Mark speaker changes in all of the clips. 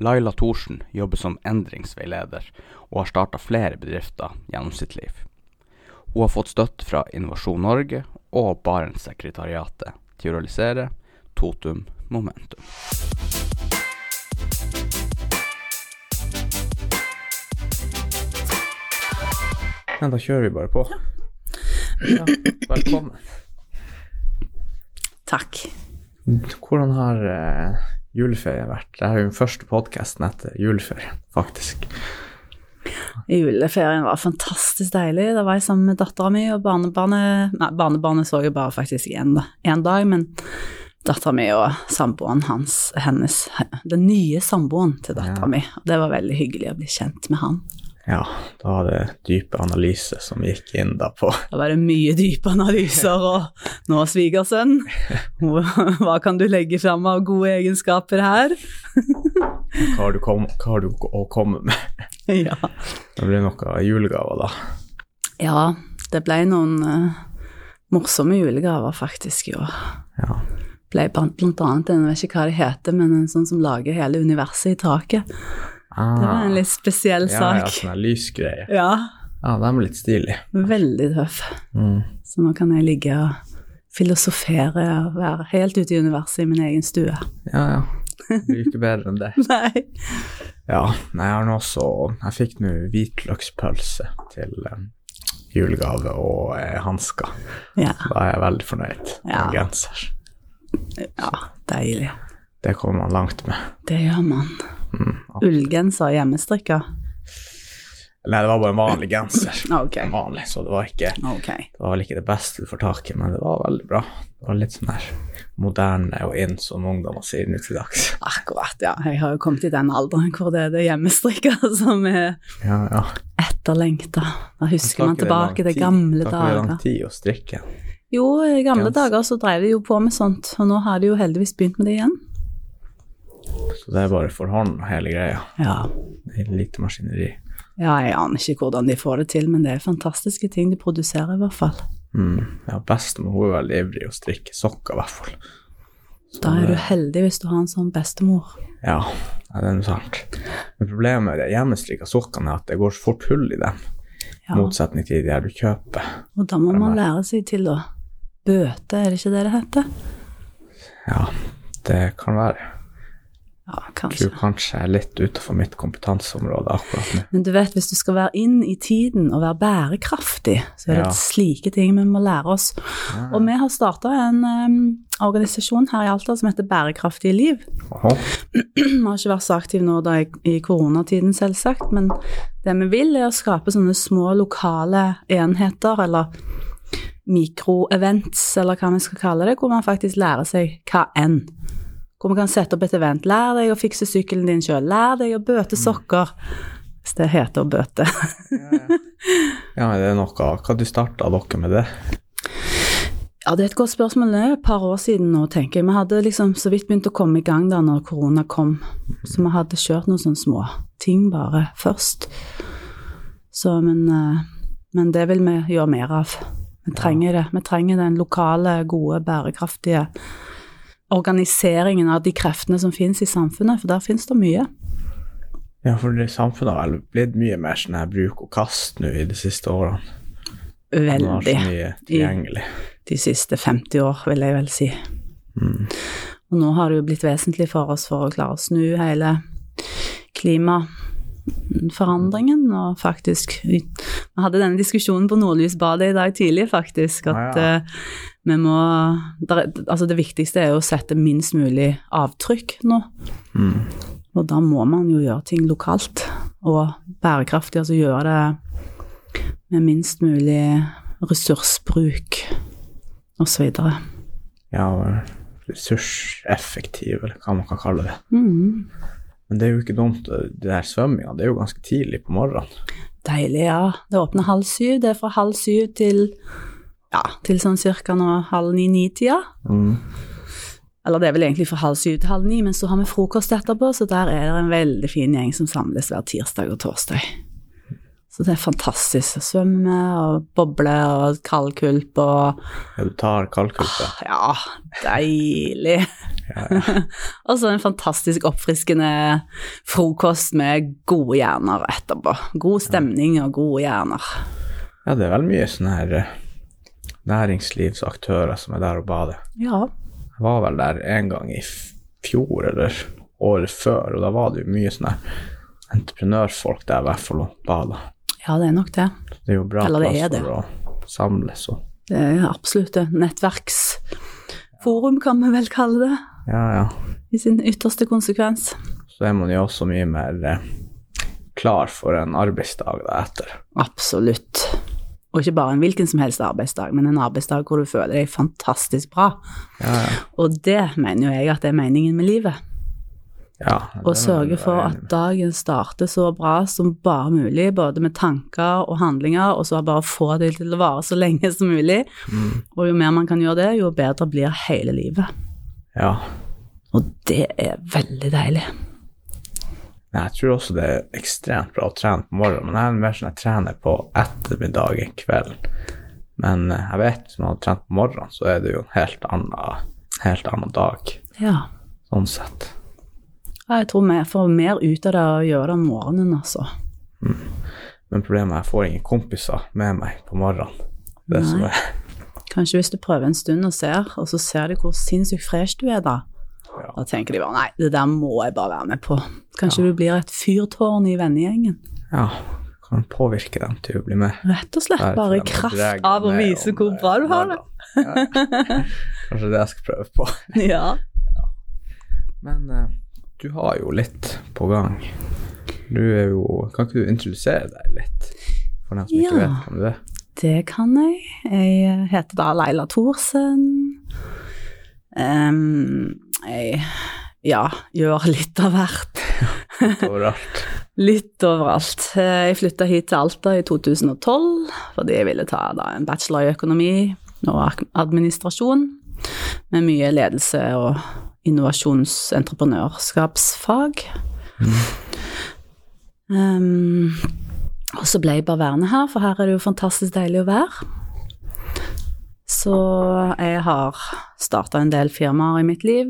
Speaker 1: Laila Thorsen jobber som endringsveileder, og har starta flere bedrifter gjennom sitt liv. Hun har fått støtte fra Innovasjon Norge og Barentssekretariatet til å realisere Totum Momentum.
Speaker 2: Ja, da kjører vi bare på. Ja, velkommen.
Speaker 3: Takk.
Speaker 2: Hvordan har juleferien vært? Det er jo den første podkasten etter juleferien, faktisk.
Speaker 3: Juleferien var fantastisk deilig. Da var jeg sammen med dattera mi og barnebarnet Nei, barnebarnet så jeg bare faktisk én dag, men dattera mi og samboeren hans, hennes Den nye samboeren til dattera
Speaker 2: Ja.
Speaker 3: mi. Det var veldig hyggelig å bli kjent med han.
Speaker 2: Ja, da var det dype analyse som gikk inn da på
Speaker 3: Da var det mye dype analyser, og nå, svigersønn, hva kan du legge fram av gode egenskaper her?
Speaker 2: hva har du, kom, hva har du å komme med.
Speaker 3: Ja.
Speaker 2: Det ble noen julegaver, da.
Speaker 3: ja, det ble noen uh, morsomme julegaver faktisk i år.
Speaker 2: Ja.
Speaker 3: ble blant, blant annet en, jeg vet ikke hva det heter, men en sånn som lager hele universet i taket. Det var en litt spesiell
Speaker 2: ja, ja,
Speaker 3: ja,
Speaker 2: sånn lysgreie.
Speaker 3: Ja,
Speaker 2: Ja, de er litt stilige.
Speaker 3: veldig tøff.
Speaker 2: Mm.
Speaker 3: Så nå kan jeg ligge og filosofere og være helt ute i universet i min egen stue.
Speaker 2: Ja, ja. Det blir ikke bedre enn det.
Speaker 3: Nei.
Speaker 2: Ja, nei, jeg har nå også Jeg fikk nå hvitløkspølse til um, julegave og eh, hansker.
Speaker 3: Ja,
Speaker 2: Da er jeg veldig fornøyd
Speaker 3: Ja.
Speaker 2: en genser.
Speaker 3: ja, deilig.
Speaker 2: Det kommer man langt med.
Speaker 3: Det gjør man.
Speaker 2: Mm.
Speaker 3: Ullgenser hjemmestrikka.
Speaker 2: Nei, det var bare en vanlig genser. okay. Vanlig, så det var ikke
Speaker 3: okay.
Speaker 2: Det var vel ikke det beste du får tak i, men det var veldig bra. Det var litt sånn her moderne og inn, som ungdommer sier nå til dags.
Speaker 3: Akkurat, ja. Jeg har jo kommet i den alderen hvor det er det hjemmestrikka som er
Speaker 2: Ja, ja.
Speaker 3: etterlengta. Da husker man tilbake til gamle
Speaker 2: Tar ikke det lang tid å strikke?
Speaker 3: Jo, i gamle
Speaker 2: Genser.
Speaker 3: dager så drev de jo på med sånt, og nå har de jo heldigvis begynt med det igjen.
Speaker 2: Så det er bare for hånd hele greia.
Speaker 3: Ja.
Speaker 2: Det er lite maskineri.
Speaker 3: ja, jeg aner ikke hvordan de får det til, men det er fantastiske ting de produserer i hvert fall.
Speaker 2: Mm. Ja, bestemor hun er veldig ivrig å strikke sokker, i hvert fall. Så
Speaker 3: Da er du heldig hvis du har en sånn bestemor.
Speaker 2: Ja, ja, det er noe sant. Men problemet med de hjemmestrikka sokkene er at det går så fort hull i dem,
Speaker 3: Ja.
Speaker 2: motsetning til de her du kjøper.
Speaker 3: Og da må man lære seg til å bøte, er det ikke det det heter?
Speaker 2: Ja, det kan være.
Speaker 3: Ja, kanskje.
Speaker 2: tror kanskje jeg er litt utenfor mitt kompetanseområde akkurat nå.
Speaker 3: Men du vet, hvis du skal være inn i tiden og være bærekraftig, så er det
Speaker 2: Ja.
Speaker 3: slike ting vi må lære oss.
Speaker 2: Ja.
Speaker 3: Og vi har starta en um, organisasjon her i Alta som heter Bærekraftige liv.
Speaker 2: Aha.
Speaker 3: Vi har ikke vært så aktive nå da i, i koronatiden, selvsagt, men det vi vil, er å skape sånne små lokale enheter, eller mikroevents, eller hva vi skal kalle det, hvor man faktisk lærer seg hva enn. Hvor man kan sette opp et event. Lær deg å fikse sykkelen din sjøl. Lær deg å bøte sokker. Hvis det heter å bøte.
Speaker 2: Ja, det er noe. Hva du starta dere med det?
Speaker 3: Ja, det er et godt spørsmål. Det er et par år siden nå, tenker jeg. Vi hadde liksom så vidt begynt å komme i gang da når korona kom, så vi hadde kjørt noen sånne små ting bare først. Så, men, eh, men det vil vi gjøre mer av. Vi trenger det. Vi trenger den lokale, gode, bærekraftige organiseringen av de kreftene som finnes i samfunnet, for der finnes det mye.
Speaker 2: Ja, for det samfunnet har vel blitt mye mer sånn her bruk og kast nå i de siste årene. Veldig. har så mye tilgjengelig.
Speaker 3: De siste 50 år, vil jeg vel si.
Speaker 2: Mm.
Speaker 3: Og nå har det jo blitt vesentlig for oss for å klare å snu hele klimaforandringen, og faktisk Vi vi hadde denne diskusjonen på Nordlysbadet i dag tidlig, faktisk, at
Speaker 2: Ja, ja.
Speaker 3: uh, vi må der, Altså, det viktigste er jo å sette minst mulig avtrykk nå,
Speaker 2: Mm.
Speaker 3: og da må man jo gjøre ting lokalt og bærekraftig, altså gjøre det med minst mulig ressursbruk osv.
Speaker 2: Ja, ressurseffektiv, eller hva man kan kalle det.
Speaker 3: Mm.
Speaker 2: Men det er jo ikke dumt, det der svømminga, det er jo ganske tidlig på morgenen.
Speaker 3: Deilig, ja. Det åpner halv syv. Det er fra halv syv til ja, til sånn cirka nå halv ni-ni-tida.
Speaker 2: Mm.
Speaker 3: Eller det er vel egentlig fra halv syv til halv ni, men så har vi frokost etterpå, så der er det en veldig fin gjeng som samles hver tirsdag og torsdag. Så det er fantastisk. å Svømme og boble og kaldkulp og
Speaker 2: Ja, du tar kaldkulpe.
Speaker 3: Ja, deilig.
Speaker 2: Ja, ja.
Speaker 3: og så en fantastisk oppfriskende frokost med gode hjerner etterpå. God stemning og gode hjerner.
Speaker 2: ja, det er vel mye sånne her eh, næringslivsaktører som er der og bader.
Speaker 3: Ja.
Speaker 2: Jeg var vel der en gang i fjor eller året før, og da var det jo mye sånne her entreprenørfolk der i hvert fall og bada.
Speaker 3: Ja, det er nok det.
Speaker 2: Det er jo bra
Speaker 3: Eller det
Speaker 2: plass for å samles og
Speaker 3: Det er absolutt det. Nettverksforum kan vi vel kalle det,
Speaker 2: Ja, ja.
Speaker 3: i sin ytterste konsekvens.
Speaker 2: Så er man jo også mye mer eh, klar for en arbeidsdag da etter.
Speaker 3: Absolutt. Og ikke bare en hvilken som helst arbeidsdag, men en arbeidsdag hvor du føler deg fantastisk bra.
Speaker 2: Ja, ja.
Speaker 3: Og det mener jo jeg at det er meningen med livet.
Speaker 2: Ja og
Speaker 3: sørge for at dagen starter så bra som bare mulig, både med tanker og handlinger, og så bare få det til å vare så lenge som mulig.
Speaker 2: Mm.
Speaker 3: Og jo mer man kan gjøre det, jo bedre blir hele livet.
Speaker 2: Ja.
Speaker 3: Og det er veldig deilig.
Speaker 2: Jeg tror også det er ekstremt bra å trene på morgenen, men jeg er mer sånn jeg trener på ettermiddagen, kvelden. Men eh, jeg vet hvis man har trent på morgenen, så er det jo en helt annen, helt annen dag,
Speaker 3: Ja.
Speaker 2: sånn sett.
Speaker 3: Ja, Jeg tror vi får mer ut av det å gjøre det om morgenen, altså.
Speaker 2: Men problemet er at jeg får ingen kompiser med meg på morgenen. Det som er
Speaker 3: Kanskje hvis du prøver en stund og ser, og så ser de hvor sinnssykt fresh du er da.
Speaker 2: Ja.
Speaker 3: Da tenker de bare nei, det der må jeg bare være med på. Kanskje du blir et fyrtårn i vennegjengen.
Speaker 2: Ja, kan påvirke dem til å bli med.
Speaker 3: Rett og slett bare i kraft av å vise hvor bra du har det.
Speaker 2: Ja. Kanskje det jeg skal prøve på.
Speaker 3: Ja.
Speaker 2: Men eh, du har jo litt på gang. Du er jo Kan ikke du introdusere deg litt, for dem som ikke
Speaker 3: Ja.
Speaker 2: vet hvem du er?
Speaker 3: Det kan jeg. Jeg heter da Leila Thorsen. Um, jeg ja, gjør litt av hvert.
Speaker 2: litt Overalt.
Speaker 3: Litt overalt. Jeg flytta hit til Alta i 2012 fordi jeg ville ta da, en bachelor i økonomi og administrasjon med mye ledelse og innovasjonsentreprenørskapsfag. Um, og så ble jeg bare værende her, for her er det jo fantastisk deilig å være. Så jeg har starta en del firmaer i mitt liv.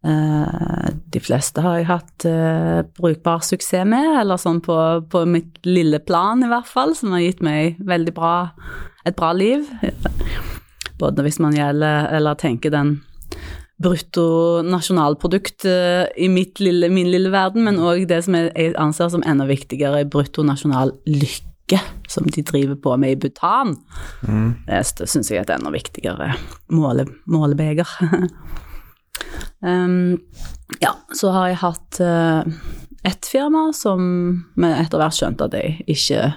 Speaker 3: Eh, de fleste har jeg hatt eh, brukbar suksess med, eller sånn på, på mitt lille plan i hvert fall, som har gitt meg veldig bra, et bra liv. Både hvis man gjelder, eller tenker den bruttonasjonalprodukt eh, i mitt lille, min lille verden, men òg det som jeg, anser som enda viktigere, bruttonasjonal lykke, som de driver på med i Bhutan.
Speaker 2: Mm.
Speaker 3: Det syns jeg er et enda viktigere måle, målebeger. um, ja, så har jeg hatt uh, ett firma som vi etter hvert skjønte at jeg ikke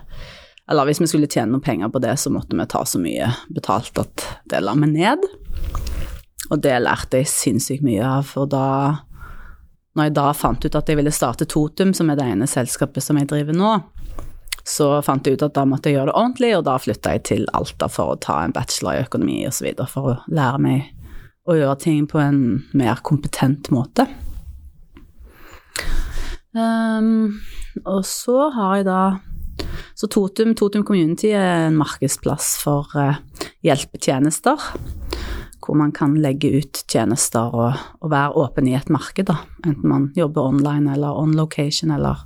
Speaker 3: Eller hvis vi skulle tjene noen penger på det, så måtte vi ta så mye betalt at det la meg ned. Og det lærte jeg sinnssykt mye av, for da når jeg da fant ut at jeg ville starte Totum, som er det ene selskapet som jeg driver nå, så fant jeg ut at da måtte jeg gjøre det ordentlig, og da flytta jeg til Alta for å ta en bachelor i økonomi osv. for å lære meg å gjøre ting på en mer kompetent måte. Um, og så har jeg da Så Totum, Totum Community er en markedsplass for uh, hjelpetjenester. Hvor man kan legge ut tjenester og, og være åpen i et marked, da. Enten man jobber online eller on location eller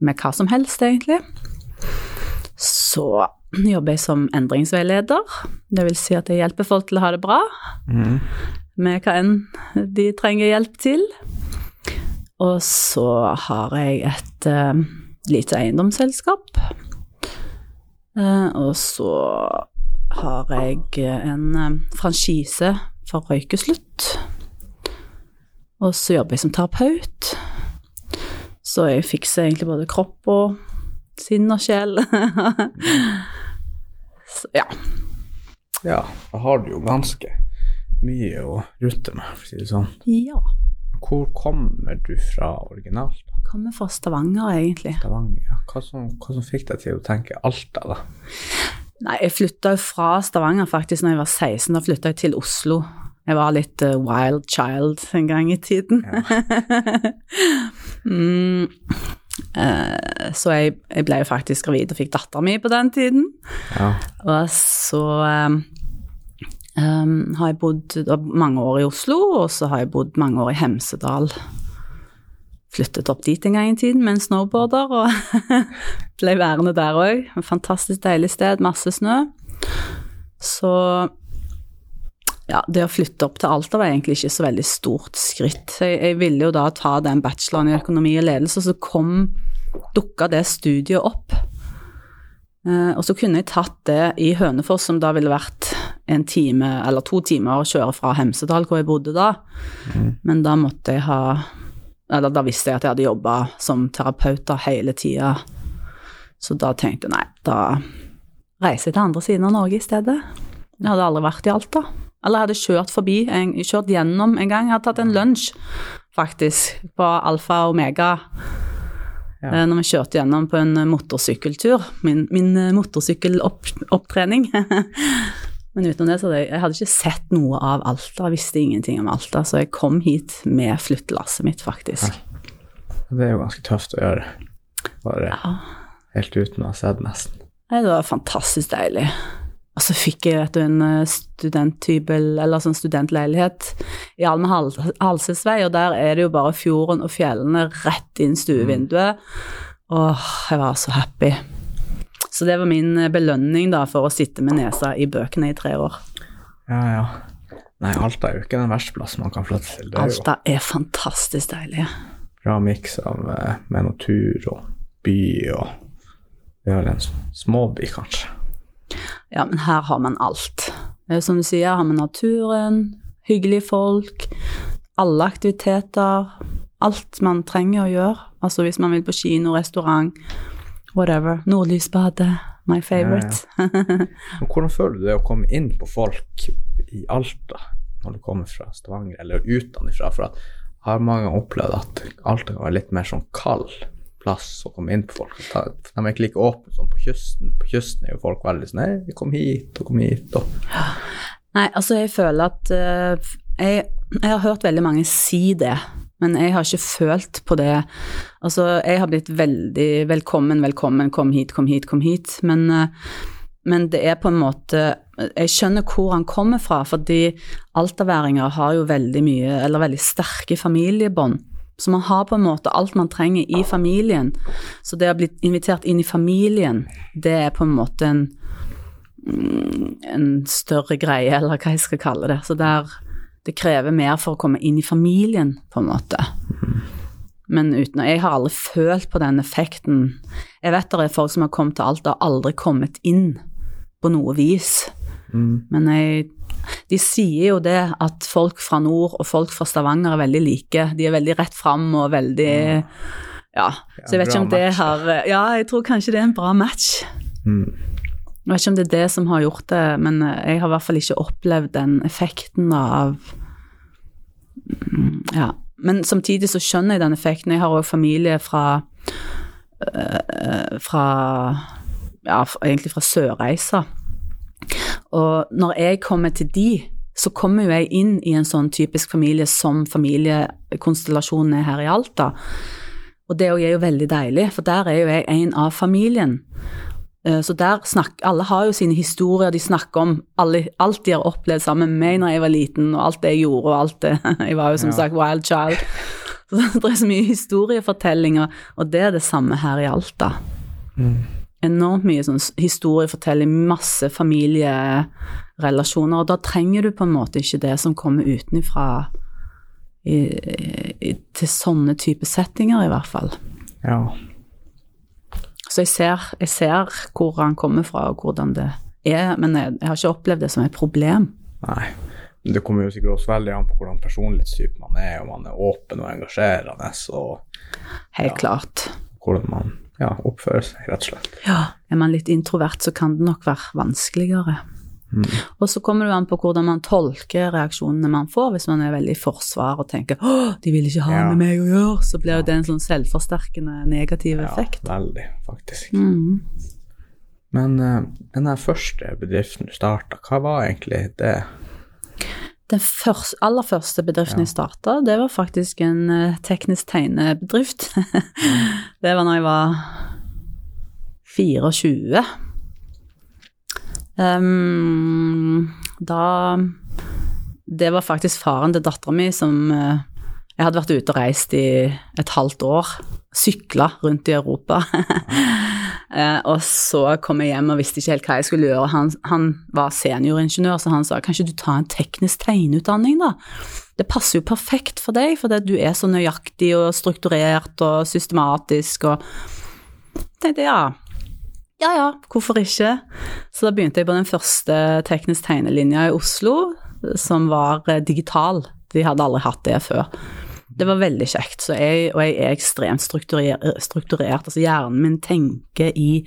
Speaker 3: med hva som helst, egentlig. Så jobber jeg som endringsveileder. Det vil si at jeg hjelper folk til å ha det bra
Speaker 2: Mm.
Speaker 3: med hva enn de trenger hjelp til. Og så har jeg et uh, lite eiendomsselskap. Uh, og så har jeg en eh, franchise for røykeslutt. Og så jobber jeg som terapeut. Så jeg fikser egentlig både kropp og sinn og sjel. så, ja.
Speaker 2: Ja, da har du jo ganske mye å rutte med, for å si det sånn.
Speaker 3: ja.
Speaker 2: Hvor kommer du fra originalt?
Speaker 3: Jeg Kommer fra Stavanger, egentlig.
Speaker 2: Stavanger? Ja. Hva, som, hva som fikk deg til å tenke Alta, da?
Speaker 3: Nei, jeg flytta fra Stavanger faktisk når jeg var 16. Da flytta jeg til Oslo. Jeg var litt uh, wild child en gang i tiden.
Speaker 2: Ja.
Speaker 3: mm, uh, så jeg, jeg ble jo faktisk gravid og fikk dattera mi på den tiden.
Speaker 2: Ja.
Speaker 3: Og så um, um, har jeg bodd mange år i Oslo, og så har jeg bodd mange år i Hemsedal. Flyttet opp dit en gang i tiden med en snowboarder, og ble værende der òg. Fantastisk deilig sted, masse snø. Så ja, det å flytte opp til Alta var egentlig ikke så veldig stort skritt. Jeg, jeg ville jo da ta den bacheloren i økonomi og ledelse, så kom dukka det studiet opp. Eh, og så kunne jeg tatt det i Hønefoss, som da ville vært en time eller to timer å kjøre fra Hemsedal, hvor jeg bodde da. Men da måtte jeg ha Eller da visste jeg at jeg hadde jobba som terapeut da hele tida. Så da tenkte jeg nei, da reiser jeg til andre siden av Norge i stedet. Jeg hadde aldri vært i Alta. Eller jeg hadde kjørt forbi, en, kjørt gjennom en gang. Jeg hadde tatt en lunsj, faktisk, på Alfa og Omega.
Speaker 2: Ja.
Speaker 3: eh, Når vi kjørte gjennom på en motorsykkeltur. Min, min motorsykkelopptrening. Men utenom det så hadde jeg, jeg hadde ikke sett noe av Alta, visste ingenting om Alta, så jeg kom hit med flyttelasset mitt, faktisk.
Speaker 2: Det er jo ganske tøft å gjøre. Bare
Speaker 3: Ja.
Speaker 2: helt uten å ha sett nesten.
Speaker 3: Nei, Det var fantastisk deilig. Og så fikk jeg vet du, en eh, studenthybel, eller sånn studentleilighet i Alme Hal Halsesvei, og der er det jo bare fjorden og fjellene rett inn stuevinduet. Åh, jeg var så happy. Så det var min eh, belønning da for å sitte med nesa i bøkene i tre år.
Speaker 2: Ja, ja. Nei, Alta er jo ikke den verste plassen man kan flytte til. Er
Speaker 3: Alta er fantastisk deilig.
Speaker 2: bra miks av eh, med natur og by og Vi har en småby, kanskje.
Speaker 3: Ja, men her har man alt. Jo Som du sier, har man naturen, hyggelige folk, alle aktiviteter. Alt man trenger å gjøre. Altså hvis man vil på kino, restaurant, whatever. Nordlysbadet, my favorite.
Speaker 2: ja. hvordan føler du det å komme inn på folk i Alta når du kommer fra Stavanger, eller utenfra? For at jeg har mange ganger opplevd at Alta kan være litt mer sånn kald plass å komme inn på folk. De er ikke like åpne som på kysten. På kysten er jo folk veldig sånn Nei, kom hit og kom hit og
Speaker 3: Nei, altså jeg føler at uh, jeg, jeg har hørt veldig mange si det, men jeg har ikke følt på det. Altså, jeg har blitt veldig velkommen, velkommen, kom hit, kom hit, kom hit, men, eh, men det er på en måte Jeg skjønner hvor han kommer fra, fordi altaværinger har jo veldig mye, eller veldig sterke familiebånd. Så man har på en måte alt man trenger i familien. Så det å bli invitert inn i familien, det er på en måte en en større greie, eller hva jeg skal kalle det. Så der det krever mer for å komme inn i familien, på en måte. Men uten, jeg har aldri følt på den effekten. Jeg vet det er folk som har kommet til Alta og aldri kommet inn på noe vis. Men jeg, de sier jo det at folk fra nord og folk fra Stavanger er veldig like. De er veldig rett fram og veldig Ja. Så jeg vet ikke om det har Ja, jeg tror kanskje det er en bra match.
Speaker 2: mm.
Speaker 3: Jeg vet ikke om det er det som har gjort det, men eh, jeg har i hvert fall ikke opplevd den effekten av Mm, Ja. Men samtidig så skjønner jeg den effekten. Jeg har òg familie fra øh, Fra Ja, egentlig fra Sørreisa. Og når jeg kommer til de, så kommer jo jeg inn i en sånn typisk familie som familiekonstellasjonen er her i Alta. Og det er jo veldig deilig, for der er jo jeg en av familien. Eh, Så der snakk, Alle har jo sine historier, de snakker om alle, alt de har opplevd sammen med meg når jeg var liten, og alt det jeg gjorde, og alt det Jeg var jo som
Speaker 2: Ja.
Speaker 3: sagt wild child. Så det er så mye historiefortellinger, og det er det samme her i Alta. Enormt mye sånn historiefortelling, masse familierelasjoner, og da trenger du på en måte ikke det som kommer utenfra i, i, til sånne type settinger, i hvert fall.
Speaker 2: Ja.
Speaker 3: Så jeg ser, jeg ser hvor han kommer fra, og hvordan det er, men jeg, jeg har ikke opplevd det som et problem.
Speaker 2: Nei. Det kommer jo sikkert også veldig an på hvordan personlighetstype man er, om man er åpen og engasjerende, og
Speaker 3: Helt
Speaker 2: Ja.
Speaker 3: klart.
Speaker 2: hvordan man ja, oppfører seg, rett og slett.
Speaker 3: Ja, er man litt introvert, så kan det nok være vanskeligere. Og så kommer det an på hvordan man tolker reaksjonene man får. Hvis man er veldig i forsvar og tenker 'Å, de vil ikke ha
Speaker 2: Ja.
Speaker 3: med meg å gjøre', så blir jo det en sånn selvforsterkende negativ
Speaker 2: Ja,
Speaker 3: effekt.
Speaker 2: veldig, faktisk.
Speaker 3: Mm.
Speaker 2: Men uh, den der første bedriften du starta, hva var egentlig det?
Speaker 3: Den første, aller første bedriften
Speaker 2: Ja.
Speaker 3: jeg starta, det var faktisk en eh, teknisk tegnebedrift. det var når jeg var 24. Ehm, da Det var faktisk faren til dattera mi som eh, Jeg hadde vært ute og reist i et halvt år. Sykla rundt i Europa. Uh, og så kom jeg hjem og visste ikke helt hva jeg skulle gjøre. Han, han var senioringeniør, så han sa kan ikke du ta en teknisk tegneutdanning, da? Det passer jo perfekt for deg, for du er så nøyaktig og strukturert og systematisk og tenkte ja. Ja ja, hvorfor ikke? Så da begynte jeg på den første teknisk tegnelinja i Oslo, som var eh, digital. De hadde aldri hatt det før. Det var veldig kjekt, så jeg, og jeg er ekstremt strukturer, strukturert. Altså hjernen min tenker i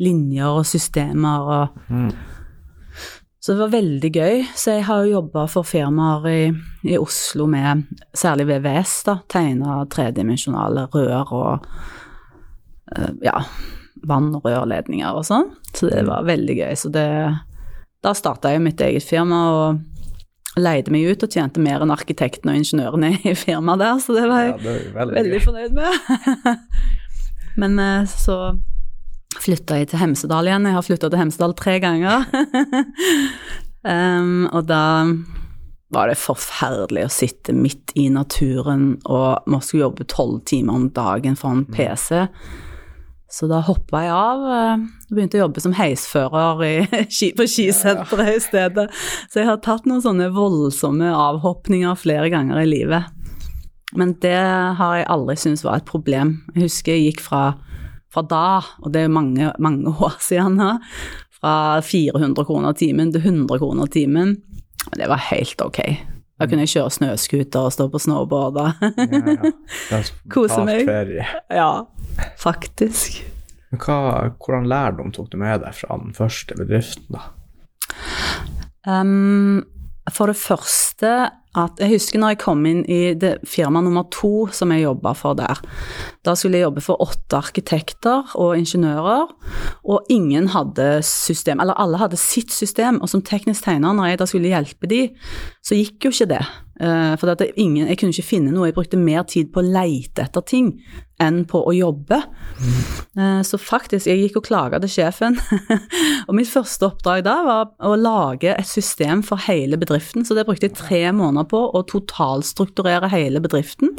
Speaker 3: linjer og systemer og
Speaker 2: Mm.
Speaker 3: Så det var veldig gøy. Så jeg har jo jobba for firmaer i, i Oslo med særlig VVS, da. Tegna tredimensjonale rør og eh, ja, vann- og rørledninger og sånn. Så det var veldig gøy. Så det Da starta jeg mitt eget firma og leide meg ut og tjente mer enn arkitektene og ingeniørene i firmaet der, så det var jeg
Speaker 2: Ja, det veldig,
Speaker 3: veldig fornøyd med. Men eh, så flytta jeg til Hemsedal igjen. Jeg har flytta til Hemsedal tre ganger. um, og da var det forferdelig å sitte midt i naturen og må skulle jobbe tolv timer om dagen foran PC. Så da hoppa jeg av eh, og begynte å jobbe som heisfører i, på skisenteret i stedet. Så jeg har tatt noen sånne voldsomme avhopninger flere ganger i livet. Men det har jeg aldri syntes var et problem. Jeg husker jeg gikk fra, fra da, og det er mange, mange år siden nå, fra 400 kroner timen til 100 kroner timen. Og Det var helt ok. Da kunne jeg kjøre snøscooter og stå på snowboard.
Speaker 2: Ja, ja.
Speaker 3: Kose meg. Ja, faktisk.
Speaker 2: Hva, hvordan lærdom tok du med deg fra den første bedriften, da?
Speaker 3: Um, for det første at Jeg husker når jeg kom inn i det firma nummer to som jeg jobba for der. Da skulle jeg jobbe for åtte arkitekter og ingeniører, og ingen hadde system, eller alle hadde sitt system. Og som teknisk tegner, når jeg da skulle hjelpe de, så gikk jo ikke det. Eh, For ingen, jeg kunne ikke finne noe. Jeg brukte mer tid på å leite etter ting enn på å jobbe. Eh, Så faktisk, jeg gikk og klaga til sjefen. og mitt første oppdrag da var å lage et system for hele bedriften. Så det brukte jeg tre måneder på, å totalstrukturere hele bedriften.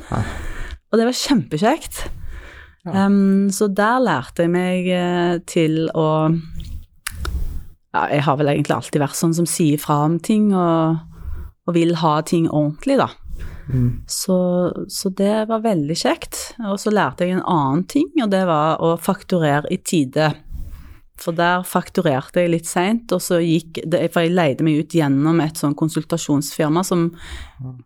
Speaker 3: Og det var kjempekjekt.
Speaker 2: Ja.
Speaker 3: Um, så der lærte jeg meg eh, til å ja, Jeg har vel egentlig alltid vært sånn som sier fra om ting, og, og vil ha ting ordentlig, da.
Speaker 2: Mm.
Speaker 3: Så, så det var veldig kjekt. Og så lærte jeg en annen ting, og det var å fakturere i tide. For der fakturerte jeg litt seint, og så gikk det For jeg leide meg ut gjennom et sånn konsultasjonsfirma som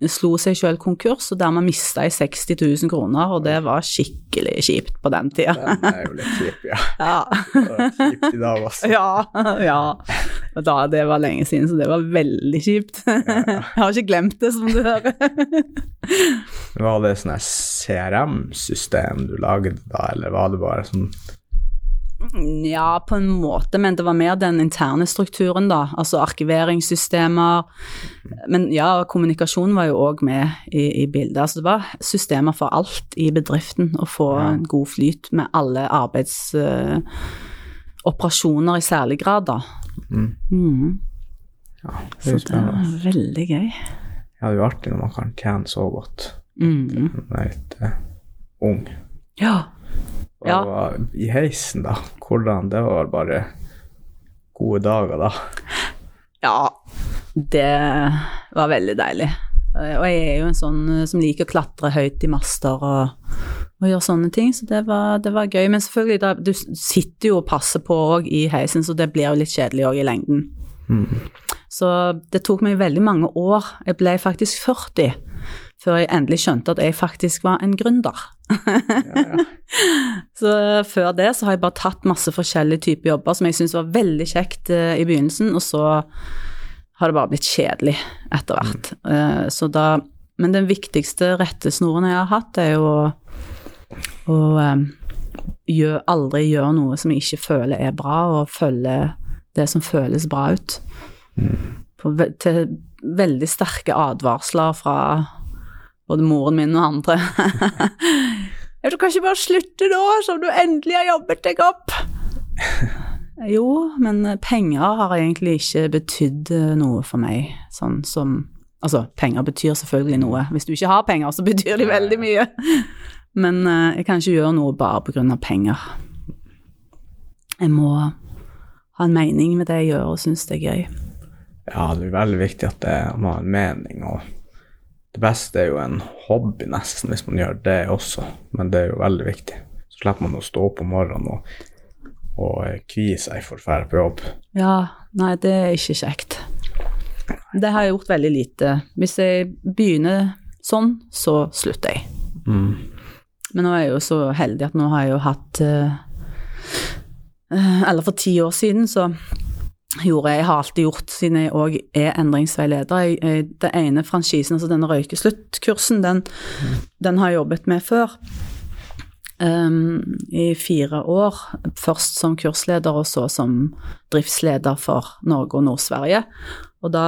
Speaker 3: slo seg sjøl konkurs, og dermed mista jeg 60 000 kroner, og det var skikkelig kjipt på den tida.
Speaker 2: Den er jo litt kjipt, ja.
Speaker 3: Ja.
Speaker 2: Det Kjipt i dag, altså.
Speaker 3: Ja, ja. Da, det var lenge siden, så det var veldig kjipt. Jeg har ikke glemt det, som du hører.
Speaker 2: Var det sånn CRM-system du lagde da, eller var det bare sånn
Speaker 3: Ja, på en måte, men det var mer den interne strukturen, da. Altså arkiveringssystemer. Men ja, kommunikasjon var jo òg med i, i bildet. Altså det var systemer for alt i bedriften. Å få
Speaker 2: Ja.
Speaker 3: en god flyt med alle arbeidsoperasjoner i særlig grad, da.
Speaker 2: mm.
Speaker 3: Mm.
Speaker 2: Ja, det
Speaker 3: Så
Speaker 2: er jo
Speaker 3: det var veldig gøy.
Speaker 2: Ja, det er jo artig når man kan tjene så godt
Speaker 3: Mm.
Speaker 2: når man er litt uh, ung.
Speaker 3: Ja. Ja.
Speaker 2: var I heisen, da, hvordan Det var bare gode dager, da.
Speaker 3: Ja, det var veldig deilig. Og jeg er jo en sånn eh, som liker å klatre høyt i master og, og gjøre sånne ting, så det var, det var gøy. Men selvfølgelig, da, du sitter jo og passer på òg i heisen, så det blir jo litt kjedelig òg i lengden.
Speaker 2: Mm.
Speaker 3: Så det tok meg veldig mange år. Jeg ble faktisk 40 før jeg endelig skjønte at jeg faktisk var en gründer.
Speaker 2: Ja, ja.
Speaker 3: Så før det så har jeg bare tatt masse forskjellige typer jobber som jeg syntes var veldig kjekt uh, i begynnelsen, og så har det bare blitt kjedelig etter hvert. Eh, så da Men den viktigste rettesnoren jeg har hatt, er jo å, eh, gjør, aldri gjøre noe som jeg ikke føler er bra, og følge det som føles bra ut.
Speaker 2: Mm.
Speaker 3: På, til veldig sterke advarsler fra både moren min og andre. ja, du kan ikke bare slutte nå, som du endelig har jobbet deg opp. jo, men penger har egentlig ikke betydd eh, noe for meg, sånn som Altså, penger betyr selvfølgelig noe. Hvis du ikke har penger, så betyr de veldig mye. Men eh, jeg kan ikke gjøre noe bare på grunn av penger. Jeg må ha en mening med det jeg gjør, og synes det er gøy.
Speaker 2: Ja, det er veldig viktig at det, man har en mening, og det beste er jo en hobby, nesten, hvis man gjør det også, men det er jo veldig viktig. Så slipper man å stå opp om morgenen og, og eh, kvie seg for å dra på jobb.
Speaker 3: Ja, nei, det er ikke kjekt. Det har jeg gjort veldig lite. Hvis jeg begynner sånn, så slutter jeg. Men nå er jeg jo så heldig at nå har jeg jo hatt eh, eh, Eller for ti år siden så gjorde jeg, har alltid gjort, siden jeg òg er endringsveileder jeg, jeg, Den ene franchisen, altså denne røykesluttkursen, den, den har jeg jobbet med før. Um, I fire år. Først som kursleder, og så som driftsleder for Norge og Nord-Sverige. Og da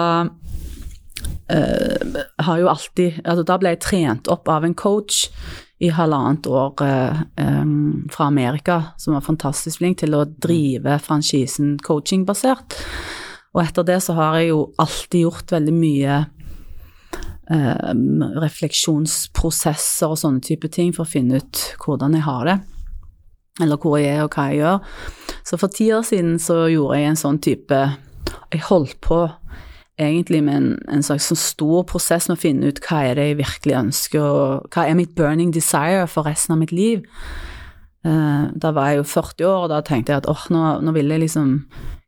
Speaker 3: Uh, har jo alltid altså Da ble jeg trent opp av en coach i halvannet år um, fra Amerika, som var fantastisk flink til å drive franchisen coachingbasert. Og etter det så har jeg jo alltid gjort veldig mye um, refleksjonsprosesser og sånne type ting for å finne ut hvordan jeg har det. Eller hvor jeg er og hva jeg gjør. Så for ti år siden så gjorde jeg en sånn type Jeg holdt på egentlig med en, en slags sånn stor prosess med å finne ut hva er det jeg virkelig ønsker, og hva er mitt burning desire for resten av mitt liv. Uh, da var jeg jo 40 år, og da tenkte jeg at åh, nå, nå vil jeg liksom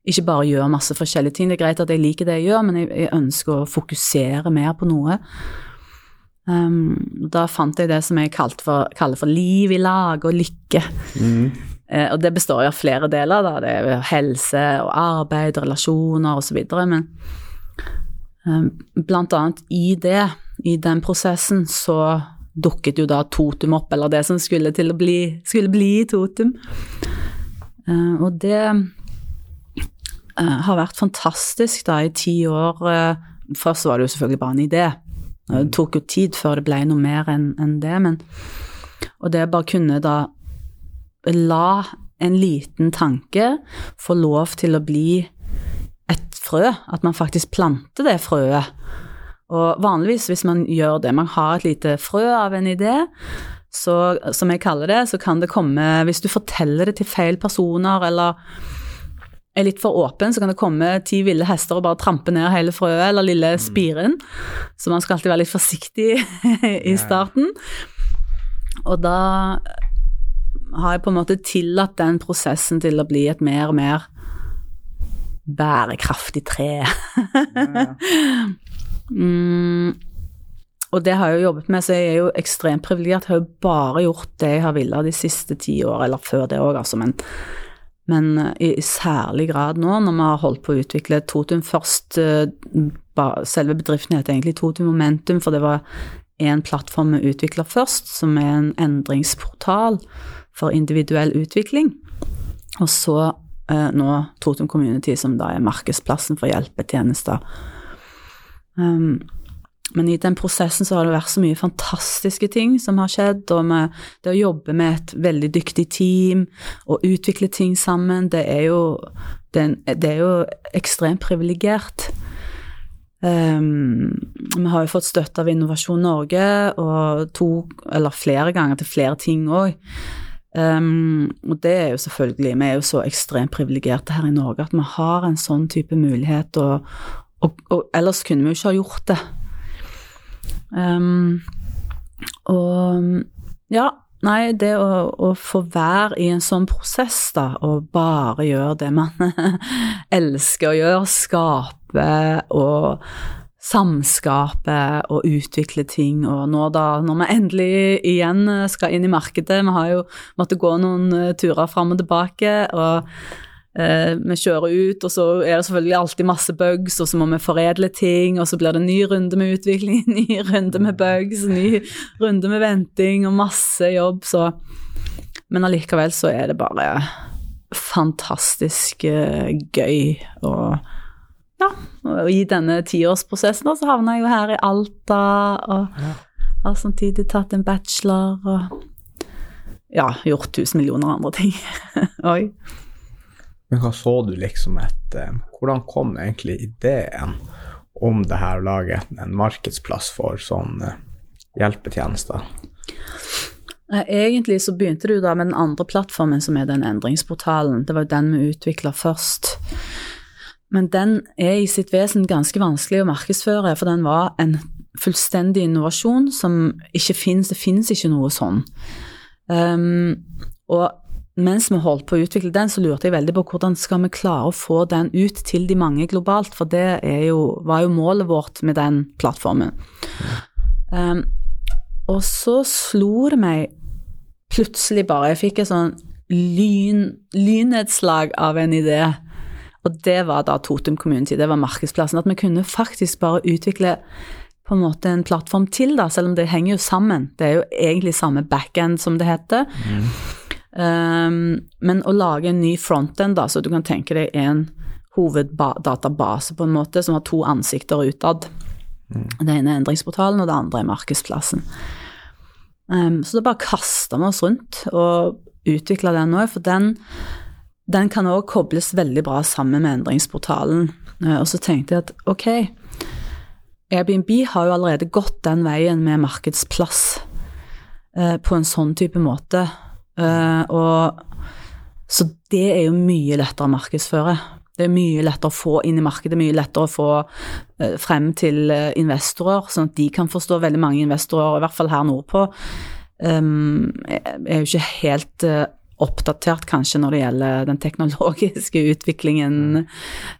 Speaker 3: ikke bare gjøre masse forskjellige ting. Det er greit at jeg liker det jeg gjør, men jeg, jeg ønsker å fokusere mer på noe. Um, da fant jeg det som jeg for, kaller for liv i lag og lykke. Eh, og det består jo av flere deler, da. Det er helse og arbeid, relasjoner osv. Men eh, blant annet i det, i den prosessen, så dukket jo da Totum opp, eller det som skulle til å bli, skulle bli Totum. Eh, og det eh, har vært fantastisk da i ti år. eh, Først var det jo selvfølgelig bare en idé. Det tok jo tid før det ble noe mer enn det, men Og det bare kunne da la en liten tanke få lov til å bli et frø, at man faktisk planter det frøet. Og vanligvis hvis man gjør det, man har et lite frø av en idé, så, som jeg kaller det, så kan det komme Hvis du forteller det til feil personer, eller er litt for åpen, så kan det komme ti ville hester og bare trampe ned hele frøet, eller lille spiren. Så man skal alltid være litt forsiktig i starten. Og da har jeg på en måte tillatt den prosessen til å bli et mer og mer bærekraftig tre. mm, og det har jeg jo jobbet med, så jeg er jo ekstremt privilegert. Jeg har jo bare gjort det jeg har villet de siste ti år, eller før det òg, altså. Men, men i, i særlig grad nå, når vi har holdt på å utvikle Totum først eh, Selve bedriften heter egentlig Totum Momentum, for det var en plattform vi utvikla først, som er en endringsportal for individuell utvikling. Og så eh, nå Totum Community, som da er markedsplassen for hjelpetjenester. Um, men i den prosessen så har det vært så mye fantastiske ting som har skjedd, og med det å jobbe med et veldig dyktig team og utvikle ting sammen, det er jo, det er, jo ekstremt privilegert. Um, vi har jo fått støtte av Innovasjon Norge, og to, eller flere ganger til flere ting òg. Um, og det er jo selvfølgelig Vi er jo så ekstremt privilegerte her i Norge at vi har en sånn type mulighet, og, og, og ellers kunne vi jo ikke ha gjort det. Um, og ja, nei, det å, å, få være i en sånn prosess, da, og bare gjøre det man elsker å gjøre, skape og samskape og utvikle ting, og nå da, når vi endelig igjen skal inn i markedet Vi har jo måttet gå noen turer fram og tilbake, og Eh, vi kjører ut, og så er det selvfølgelig alltid masse bugs, og så må vi foredle ting, og så blir det ny runde med utvikling, ny runde med bugs, ny runde med venting og masse jobb, så Men allikevel så er det bare fantastisk eh, gøy og ja, og i denne tiårsprosessen så havna jeg jo her i Alta og
Speaker 2: Ja.
Speaker 3: har samtidig tatt en bachelor og ja, gjort tusen millioner andre ting. Oi.
Speaker 2: Men hva så du liksom et eh, Hvordan kom egentlig ideen om det her å lage en, markedsplass for sånn eh, hjelpetjenester?
Speaker 3: Eh, Egentlig så begynte du da med den andre plattformen, som er den endringsportalen. Det var jo den vi utvikla først. Men den er i sitt vesen ganske vanskelig å markedsføre, for den var en fullstendig innovasjon som ikke finnes. Det finnes ikke noe sånn. Um, og mens vi holdt på å utvikle den, så lurte jeg veldig på hvordan skal vi klare å få den ut til de mange globalt, for det jo, var jo målet vårt med den plattformen. Um, og så slo det meg plutselig bare Jeg fikk et sånn lyn, lynnedslag av en idé. Og det var da Totum Community, det var markedsplassen. At vi kunne faktisk bare utvikle på en måte en plattform til, da, selv om det henger jo sammen. Det er jo egentlig samme backend, som det heter. Um, men å lage en ny frontend, da, så du kan tenke deg en hoveddatabase på en måte, som har to ansikter utad. Det ene er endringsportalen, og det andre er markedsplassen. Um, så da bare kasta vi oss rundt og utvikla den òg, for den, den kan òg kobles veldig bra sammen med endringsportalen. Uh, og så tenkte jeg at ok, Airbnb har jo allerede gått den veien med markedsplass eh, på en sånn type måte. Eh, og så det er jo mye lettere å markedsføre. Det er mye lettere å få inn i markedet, mye lettere å få eh, frem til eh, investorer, sånn at de kan forstå veldig mange investorer, i hvert fall her nordpå, um, er jo ikke helt eh, oppdatert kanskje når det gjelder den teknologiske utviklingen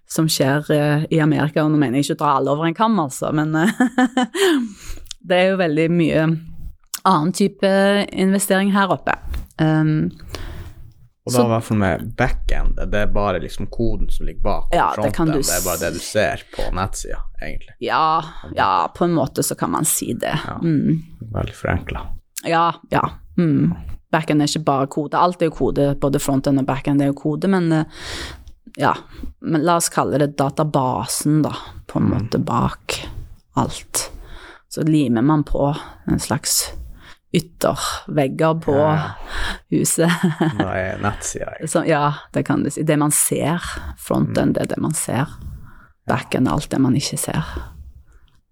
Speaker 3: som skjer eh, i Amerika. Og nå mener jeg ikke å dra alle over en kam, altså, men eh, det er jo veldig mye annen type investering her oppe. Um,
Speaker 2: Og da i hvert fall med backend, det er bare liksom koden som ligger bak
Speaker 3: Ja, det du
Speaker 2: det er bare det du ser på nettsida, egentlig.
Speaker 3: ja, ja, på en måte så kan man si det.
Speaker 2: Ja.
Speaker 3: Mm.
Speaker 2: Veldig forenkla.
Speaker 3: Ja, ja. Mm. Backend er ikke bare kode. Alt er jo kode, både frontend og backend er jo kode, men eh, ja. Men la oss kalle det databasen, da, på en måte bak alt. Så limer man på en slags yttervegger på
Speaker 2: Ja.
Speaker 3: huset.
Speaker 2: Nei, nettsida
Speaker 3: ja, det kan du si. Det man ser. Frontend, det er det man ser. Backend er alt det man ikke ser.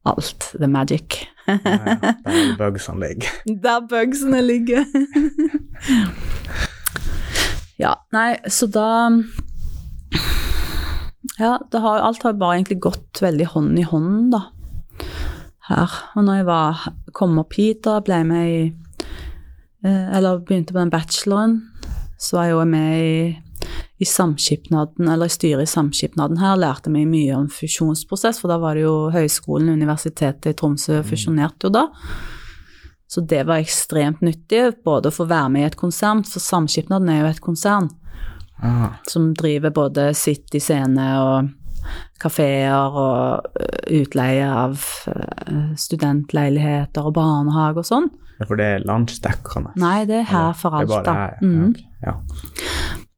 Speaker 3: Alt. The magic.
Speaker 2: Ja. Der er bugsene ligger.
Speaker 3: Der bugsene ligger. ja, nei, så da Ja, har, alt har bare egentlig gått veldig hånd i hånd, da. Her. Og når jeg var, kom opp hit, da, ble jeg med i eh, Eller begynte på den bacheloren, så var jeg jo med i i samskipnaden, eller styret i samskipnaden her, lærte vi mye om fusjonsprosess, for da var det jo Høgskolen og Universitetet i Tromsø fusjonerte jo da. Så det var ekstremt nyttig, både å få være med i et konsern, for Samskipnaden er jo et konsern
Speaker 2: Ah,
Speaker 3: som driver både City Scene og kafeer og ø, utleie av studentleiligheter og barnehage og sånn.
Speaker 2: ja, for det er landsdekkende.
Speaker 3: Nei, det er her for Alta.
Speaker 2: bare her,
Speaker 3: Mhm.
Speaker 2: ja.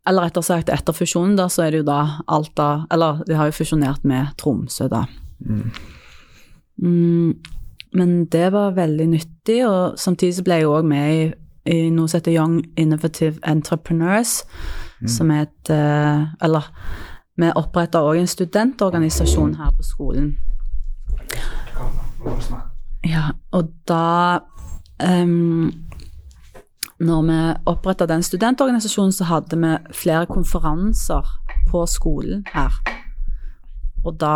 Speaker 3: Eller rettere sagt, etter fusjonen, da, så er det jo da Alta Eller de har jo fusjonert med Tromsø, da.
Speaker 2: Mm.
Speaker 3: Mm, men det var veldig nyttig, og samtidig så ble jeg òg med i, i noe som heter Young Innovative Entrepreneurs, som er et eh, Eller vi oppretta òg en studentorganisasjon her på skolen. Ja, og da um, Når vi oppretta den studentorganisasjonen, så hadde vi flere konferanser på skolen her. Og da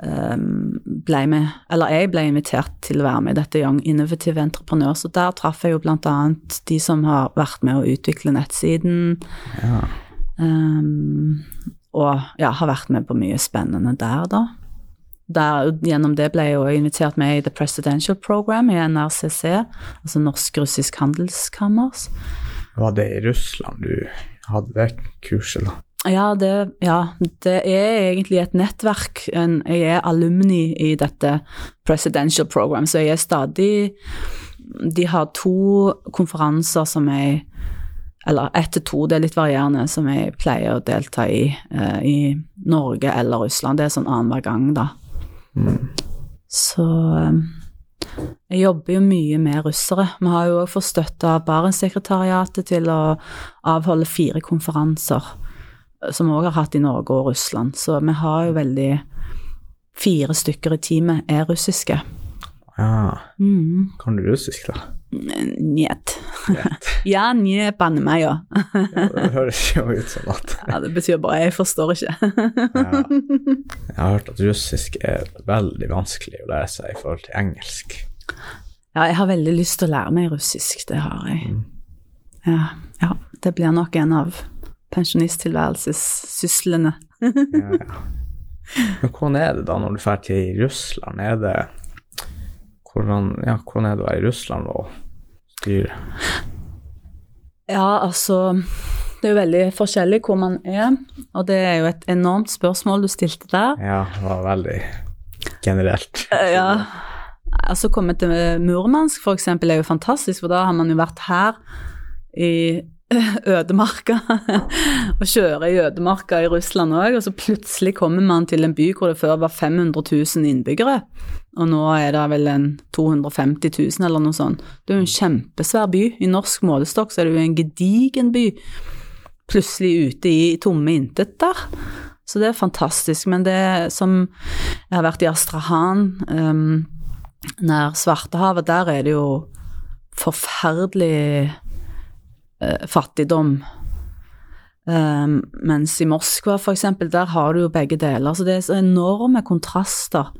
Speaker 3: um, ble vi, eller jeg ble invitert til å være med i dette Young Innovative Entreprenør. Så der traff jeg jo annet de som har vært med å utvikle nettsiden,
Speaker 2: Ja.
Speaker 3: um, og ja, har vært med på mye spennende der, da. Der, gjennom det ble jeg jo invitert med i The Presidential Program i NRCC, altså Norsk-russisk handelskammer.
Speaker 2: Var det i Russland du hadde det kurset, da?
Speaker 3: Ja det, ja, det er egentlig et nettverk. Jeg er alumni i dette Presidential Program, så jeg er stadig De har to konferanser som jeg eller ett til to, det er litt varierende, som jeg pleier å delta i eh, i Norge eller Russland. Det er sånn annenhver gang, da. Så eh, jeg jobber jo mye med russere. Vi har jo også fått støtte av Barentssekretariatet til å avholde fire konferanser, eh, som vi òg har hatt i Norge og Russland. Så vi har jo veldig Fire stykker i teamet er russiske.
Speaker 2: Ja.
Speaker 3: Mm.
Speaker 2: Kan du russisk, da?
Speaker 3: Njet. Ja, nje, banner meg, ja.
Speaker 2: Det høres jo ut som at
Speaker 3: ja. Det betyr bare jeg forstår ikke.
Speaker 2: ja. Jeg har hørt at russisk er veldig vanskelig å lære seg i forhold til engelsk.
Speaker 3: Ja, jeg har veldig lyst til å lære meg russisk, det har jeg. Ja, ja det blir nok en av pensjonisttilværelsessyslene.
Speaker 2: Ja, ja. Men hvordan er det da når du drar til Russland? Er det hvordan, ja, hvordan er det å være i Russland og styre?
Speaker 3: Ja, altså Det er jo veldig forskjellig hvor man er, og det er jo et enormt spørsmål du stilte der.
Speaker 2: Ja, det var veldig generelt.
Speaker 3: Eh, Ja. Altså komme til Murmansk for eksempel er jo fantastisk, for da har man jo vært her i ødemarka og kjøre i ødemarka i Russland òg, og så plutselig kommer man til en by hvor det før var 500 000 innbyggere, og nå er det vel en 250 000 eller noe sånt. Det er jo en kjempesvær by. I norsk målestokk så er det jo en gedigen by. Plutselig ute i tomme intet der. Så det er fantastisk. Men det som Jeg har vært i Astrahan, um, nær Svartehavet, der er det jo forferdelig eh, fattigdom. Um, mens i Moskva, for eksempel, der har du jo begge deler. Så det er så enorme kontraster.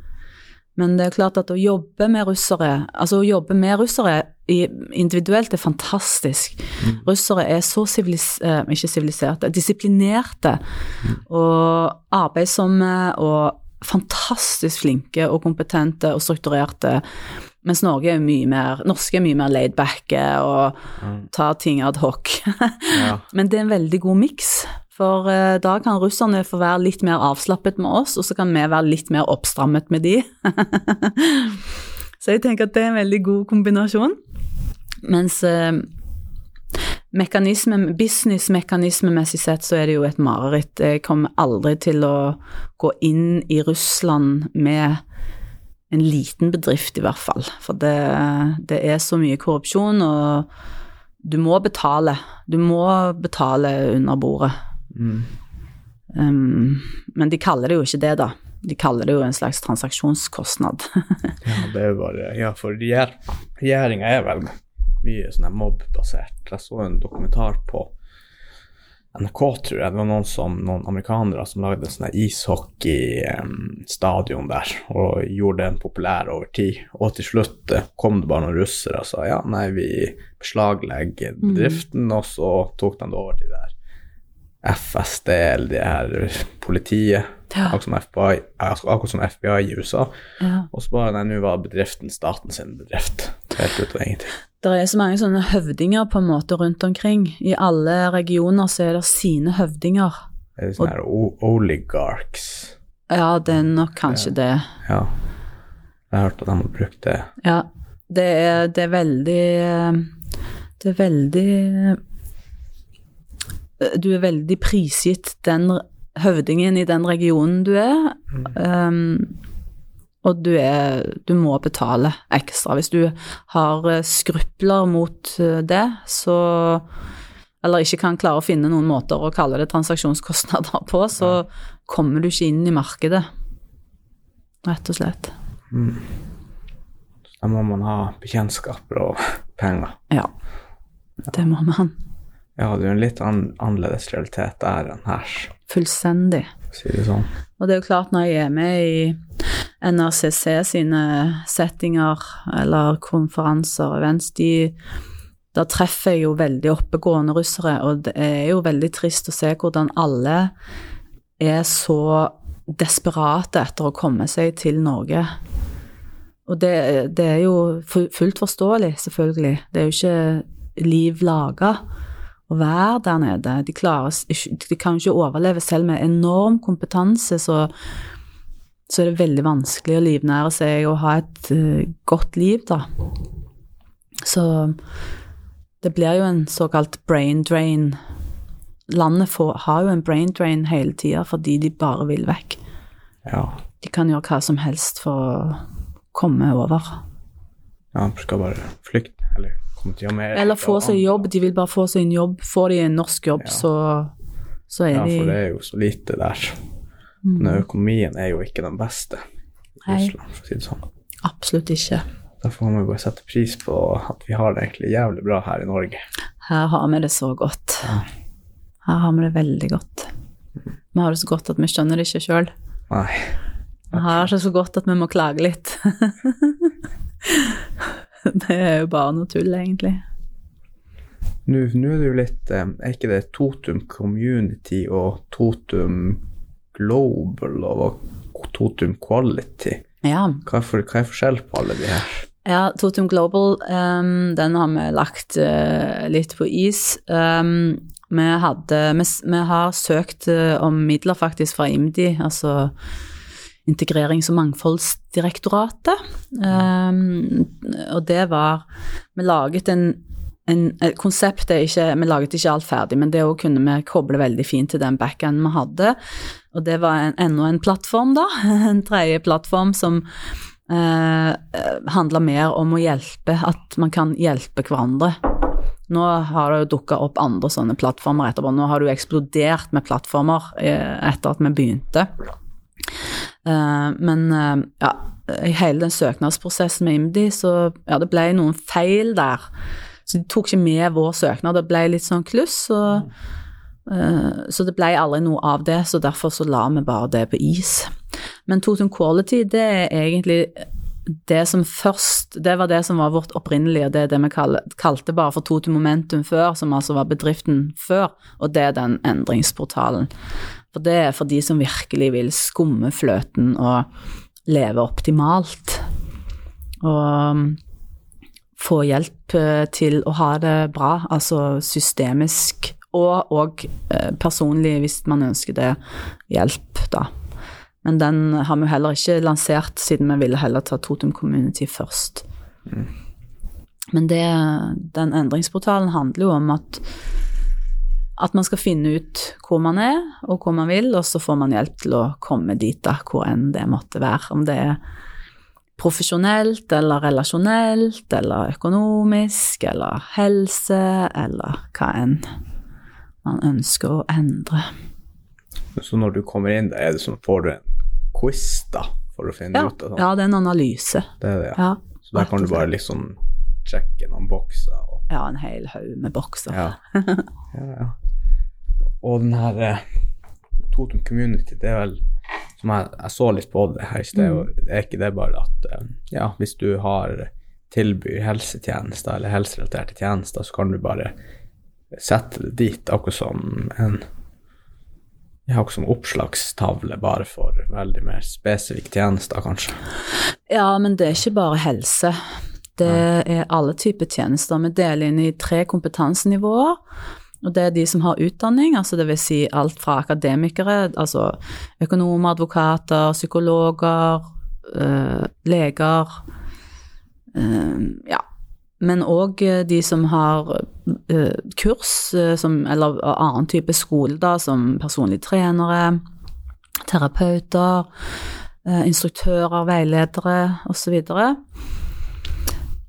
Speaker 3: Men det er klart at å jobbe med russere, altså å jobbe med russere individuelt er fantastisk. Russere er så sivilis, eh, ikke siviliserte, disiplinerte og arbeidsomme og fantastisk flinke og kompetente og strukturerte. Mens Norge er mye mer, norske er mye mer laidbacke og tar ting ad hoc.
Speaker 2: Ja.
Speaker 3: Men det er en veldig god miks, for eh, da kan russerne få være litt mer avslappet med oss, og så kan vi være litt mer oppstrammet med de. så jeg tenker at det er en veldig god kombinasjon. Mens eh, mekanisme, businessmekanismemessig sett så er det jo et mareritt. Jeg kommer aldri til å gå inn i Russland med en liten bedrift, i hvert fall. For det, det er så mye korrupsjon, og du må betale. Du må betale under bordet.
Speaker 2: Mm.
Speaker 3: Um, men de kaller det jo ikke det, da. De kaller det jo en slags transaksjonskostnad.
Speaker 2: Ja, det er jo bare Ja, for regjer, regjeringa er vel mye sånn mobbasert. Jeg så en dokumentar på NRK, tror jeg. Det var noen, som, noen amerikanere som lagde en sånn her ishockeystadion der, og gjorde den populær over tid. Og til slutt eh, kom det bare noen russere og sa ja, nei, vi beslaglegger bedriften, og så tok de det over til det der FSD, eller det her politiet.
Speaker 3: Ja.
Speaker 2: Akkurat som FBI, akkurat som FBI i USA.
Speaker 3: ja.
Speaker 2: Og så bare nei, nå var bedriften staten sin bedrift. Helt ut av ingenting.
Speaker 3: Det er så mange sånne høvdinger på en måte rundt omkring. I alle regioner så er det sine høvdinger.
Speaker 2: Det er sånne her oligarks?
Speaker 3: Ja, det er nok kanskje det.
Speaker 2: Ja. Jeg har hørt at de har brukt det.
Speaker 3: Ja. Det er, det er veldig Det er veldig Du er veldig prisgitt den høvdingen i den regionen du er. Um, og du, er, du må betale ekstra. Hvis du har eh, skrupler mot eh, det, så Eller ikke kan klare å finne noen måter å kalle det transaksjonskostnader på, så kommer du ikke inn i markedet. Rett og slett.
Speaker 2: Da må man ha bekjentskaper og penger.
Speaker 3: Ja. Det må man.
Speaker 2: Ja, det er jo en litt an annerledes realitet der enn her,
Speaker 3: Fullstendig.
Speaker 2: Si det sånn.
Speaker 3: Og det er jo klart, når jeg er med i NRCC sine settinger eller konferanser, events, de, da treffer jeg jo veldig oppegående russere, og det er jo veldig trist å se hvordan alle er så desperate etter å komme seg til Norge. Og det, det er jo fullt forståelig, selvfølgelig. Det er jo ikke liv laga å være der nede. De, klarer, de kan jo ikke overleve selv med enorm kompetanse, så, så er det veldig vanskelig å livnære seg og ha et uh, godt liv, da. Så det blir jo en såkalt brain drain. Landet får, har jo en brain drain hele tida fordi de bare vil vekk.
Speaker 2: Ja.
Speaker 3: De kan gjøre hva som helst for å komme over.
Speaker 2: ja, han skal bare flykte, eller.
Speaker 3: Eller få seg jobb. De vil bare få seg en jobb. Får de en norsk jobb,
Speaker 2: Ja.
Speaker 3: så, så er
Speaker 2: Ja,
Speaker 3: de
Speaker 2: for det er jo så lite der. men økonomien er jo ikke den beste i
Speaker 3: Nei.
Speaker 2: Russland, for å si det sånn.
Speaker 3: Absolutt ikke.
Speaker 2: Derfor må vi bare sette pris på at vi har det egentlig jævlig bra her i Norge.
Speaker 3: Her har vi det så godt. Her har vi det veldig godt. Vi har det så godt at vi skjønner det ikke sjøl. Vi har det ikke så godt at vi må klage litt. det er jo bare noe tull, egentlig.
Speaker 2: Nå, nå er det jo litt eh, Er ikke det Totum Community og Totum Global og Totum Quality?
Speaker 3: Ja.
Speaker 2: Hva er, for, hva er forskjell på alle de her?
Speaker 3: Ja, Totum Global, um, den har vi lagt uh, litt på is. Um, vi, hadde, vi, vi har søkt eh, om midler faktisk fra IMDi, altså Integrerings- og mangfoldsdirektoratet. Um, og det var Vi laget en, en et konsept er ikke Vi laget ikke alt ferdig, men det kunne vi koble veldig fint til den backenden vi hadde. Og det var en, enda en plattform, da. En tredje plattform som uh, handler mer om å hjelpe, at man kan hjelpe hverandre. Nå har det jo dukka opp andre sånne plattformer etterpå. Nå har det jo eksplodert med plattformer eh, etter at vi begynte. Eh, men eh, ja, i hele den søknadsprosessen med IMDi, så ja, det ble noen feil der. Så de tok ikke med vår søknad, det ble litt sånn kluss. Så, eh, så det ble aldri noe av det, så derfor så la vi bare det på is. Men Totum Quality, det er egentlig det som først Det var det som var vårt opprinnelige, det er det vi kalte bare for Totum Momentum før, som altså var bedriften før, og det er den endringsportalen. For det er for de som virkelig vil skumme fløten og leve optimalt. Og um, få hjelp eh, til å ha det bra, altså systemisk og, og eh, personlig, hvis man ønsker det, hjelp, da. Men den har vi heller ikke lansert, siden vi ville heller ta Totum Community først. Men det, den endringsportalen handler jo om at, at man skal finne ut hvor man er, og hvor man vil, og så får man hjelp til å komme dit, da, hvor enn det måtte være. Om det er profesjonelt eller relasjonelt eller økonomisk eller helse eller hva enn man ønsker å endre.
Speaker 2: Så når du kommer inn, er det som får du en quiz da, for å finne
Speaker 3: Ja,
Speaker 2: ut av sånt?
Speaker 3: ja det er en analyse.
Speaker 2: Det er det, ja.
Speaker 3: Ja,
Speaker 2: Så der kan du bare liksom sjekke noen bokser og
Speaker 3: ja en hel haug med bokser.
Speaker 2: Ja. ja, ja. Og den her eh, Totem Community, det er vel som jeg, jeg så litt på det her i sted, og det er ikke det bare at eh, ja, hvis du har tilbyr helsetjenester eller helserelaterte tjenester, så kan du bare sette det dit, akkurat som en jeg har ikke som oppslagstavle, bare for veldig mer spesifikke tjenester, kanskje.
Speaker 3: Ja, men det er ikke bare helse. Det er alle typer tjenester. Vi deler inn i tre kompetansenivåer. Og det er de som har utdanning, altså dvs. si alt fra akademikere, altså økonomer, advokater, psykologer, øh, leger øh, Ja. Men òg de som har øh, kurs, som, eller annen type skole, da, som personlige trenere, terapeuter, instruktører, veiledere osv. Eh,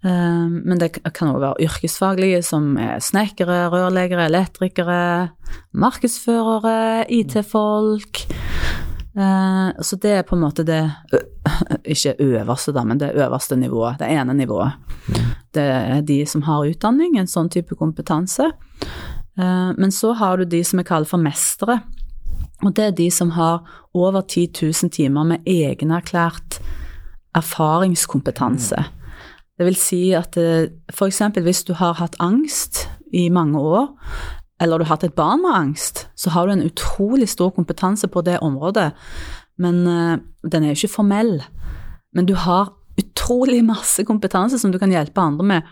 Speaker 3: Men det kan òg være yrkesfaglige, som er snekkere, rørleggere, elektrikere, markedsførere, IT-folk. Eh, Så det er på en måte det Ikke øverste, da, men det øverste nivået. Det ene nivået. Det er de som har utdanning, en sånn type kompetanse. Eh, Men så har du de som er kalt for mestere. Og det er de som har over 10 000 timer med egenerklært erfaringskompetanse. Det vil si at f.eks. hvis du har hatt angst i mange år, eller du har hatt et barn med angst, så har du en utrolig stor kompetanse på det området. Men eh, den er jo ikke formell. Men du har utrolig masse kompetanse som du kan hjelpe andre med.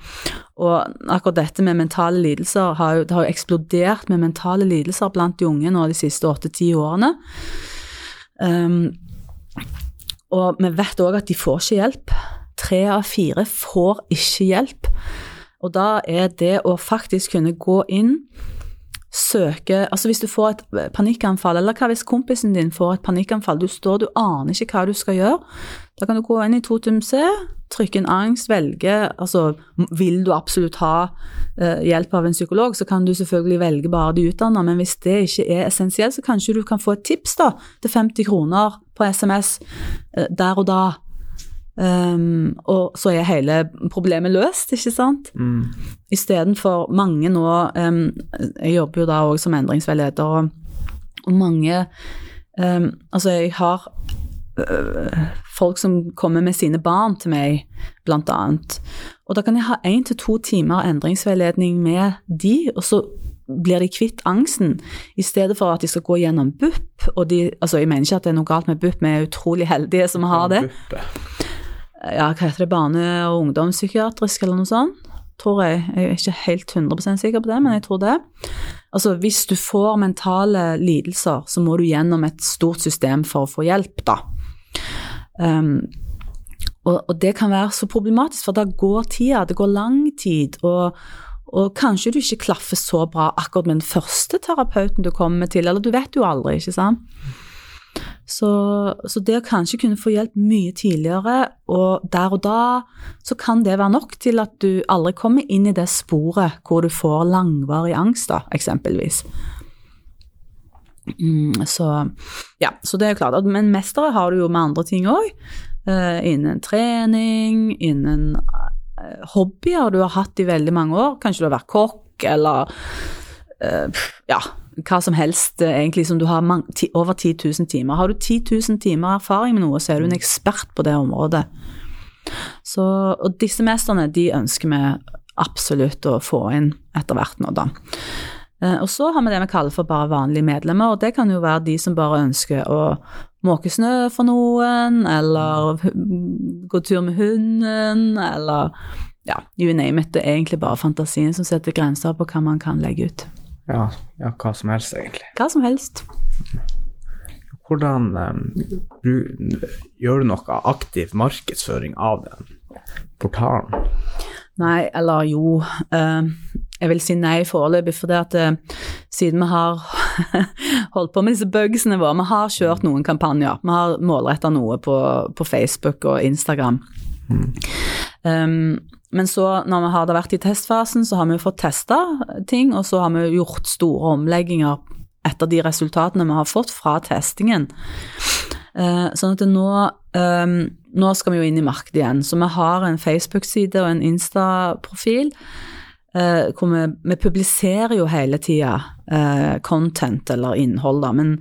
Speaker 3: Og akkurat dette med mentale lidelser har jo, det har jo eksplodert med mentale lidelser blant de unge nå de siste åtte-ti årene. Um, og vi vet òg at de får ikke hjelp. Tre av fire får ikke hjelp. Og da er det å faktisk kunne gå inn, søke Altså hvis du får et panikkanfall, eller hva hvis kompisen din får et panikkanfall, du står, du aner ikke hva du skal gjøre, da kan du gå inn i Totum C, trykke inn angst, velge Altså vil du absolutt ha eh, hjelp av en psykolog, så kan du selvfølgelig velge bare de utdanna, men hvis det ikke er essensielt, så kanskje du kan få et tips da, til 50 kroner på SMS eh, der og da. Um, og så er hele problemet løst, ikke sant?
Speaker 2: Mm.
Speaker 3: Istedenfor mange nå um, Jeg jobber jo da òg som endringsveileder, og, og mange um, Altså, jeg har øh, folk som kommer med sine barn til meg, blant annet. Og da kan jeg ha én til to timer endringsveiledning med de, og så blir de kvitt angsten, i stedet for at de skal gå gjennom BUP. Og de, altså jeg mener ikke at det er noe galt med BUP, vi er utrolig heldige som har det. Ja, hva heter det, barne- og ungdomspsykiatrisk eller noe sånt, tror jeg. Jeg er ikke helt 100% sikker på det, men jeg tror det. Altså, hvis du får mentale lidelser, så må du gjennom et stort system for å få hjelp, da. Um, og, og det kan være så problematisk, for da går tida, det går lang tid, og, og kanskje du ikke klaffer så bra akkurat med den første terapeuten du kommer til, eller du vet jo aldri, ikke sant? Så, så det å kanskje kunne få hjelp mye tidligere, og der og da, så kan det være nok til at du aldri kommer inn i det sporet hvor du får langvarig angst, da, eksempelvis. Mm, så ja, så det er klart. Men mestere har du jo med andre ting òg. innen trening, innen eh, hobbyer du har hatt i veldig mange år. Kanskje du har vært kokk, eller eh, ja, hva som helst eh, egentlig som du har over 10 000 timer. Har du 10 000 timer erfaring med noe, så er du en ekspert på det området. Så, og disse mesterne de ønsker vi absolutt å få inn etter hvert nå, da. Eh, Og så har vi det vi kaller for bare vanlige medlemmer, og det kan jo være de som bare ønsker å måke snø for noen, eller gå tur med hunden, eller ja, you name it. Det er egentlig bare fantasien som setter grenser på hva man kan legge ut.
Speaker 2: Ja, ja, hva som helst, egentlig.
Speaker 3: Hva som helst.
Speaker 2: Hvordan um, gjør du noe aktiv markedsføring av den portalen?
Speaker 3: Nei, eller jo. Uh, jeg vil si nei foreløpig, for det at uh, siden vi har holdt på med disse bugsene våre, vi har kjørt noen kampanjer. Vi har målretta noe på, på Facebook og Instagram. Um, men så, når vi har vært i testfasen, så har vi fått testa ting, og så har vi gjort store omlegginger etter de resultatene vi har fått fra testingen. Eh, sånn at nå, ehm, nå skal vi jo inn i markedet igjen. Så vi har en Facebook-side og en Insta-profil. Uh, hvor vi, vi publiserer jo hele tida uh, content eller innhold, da. Men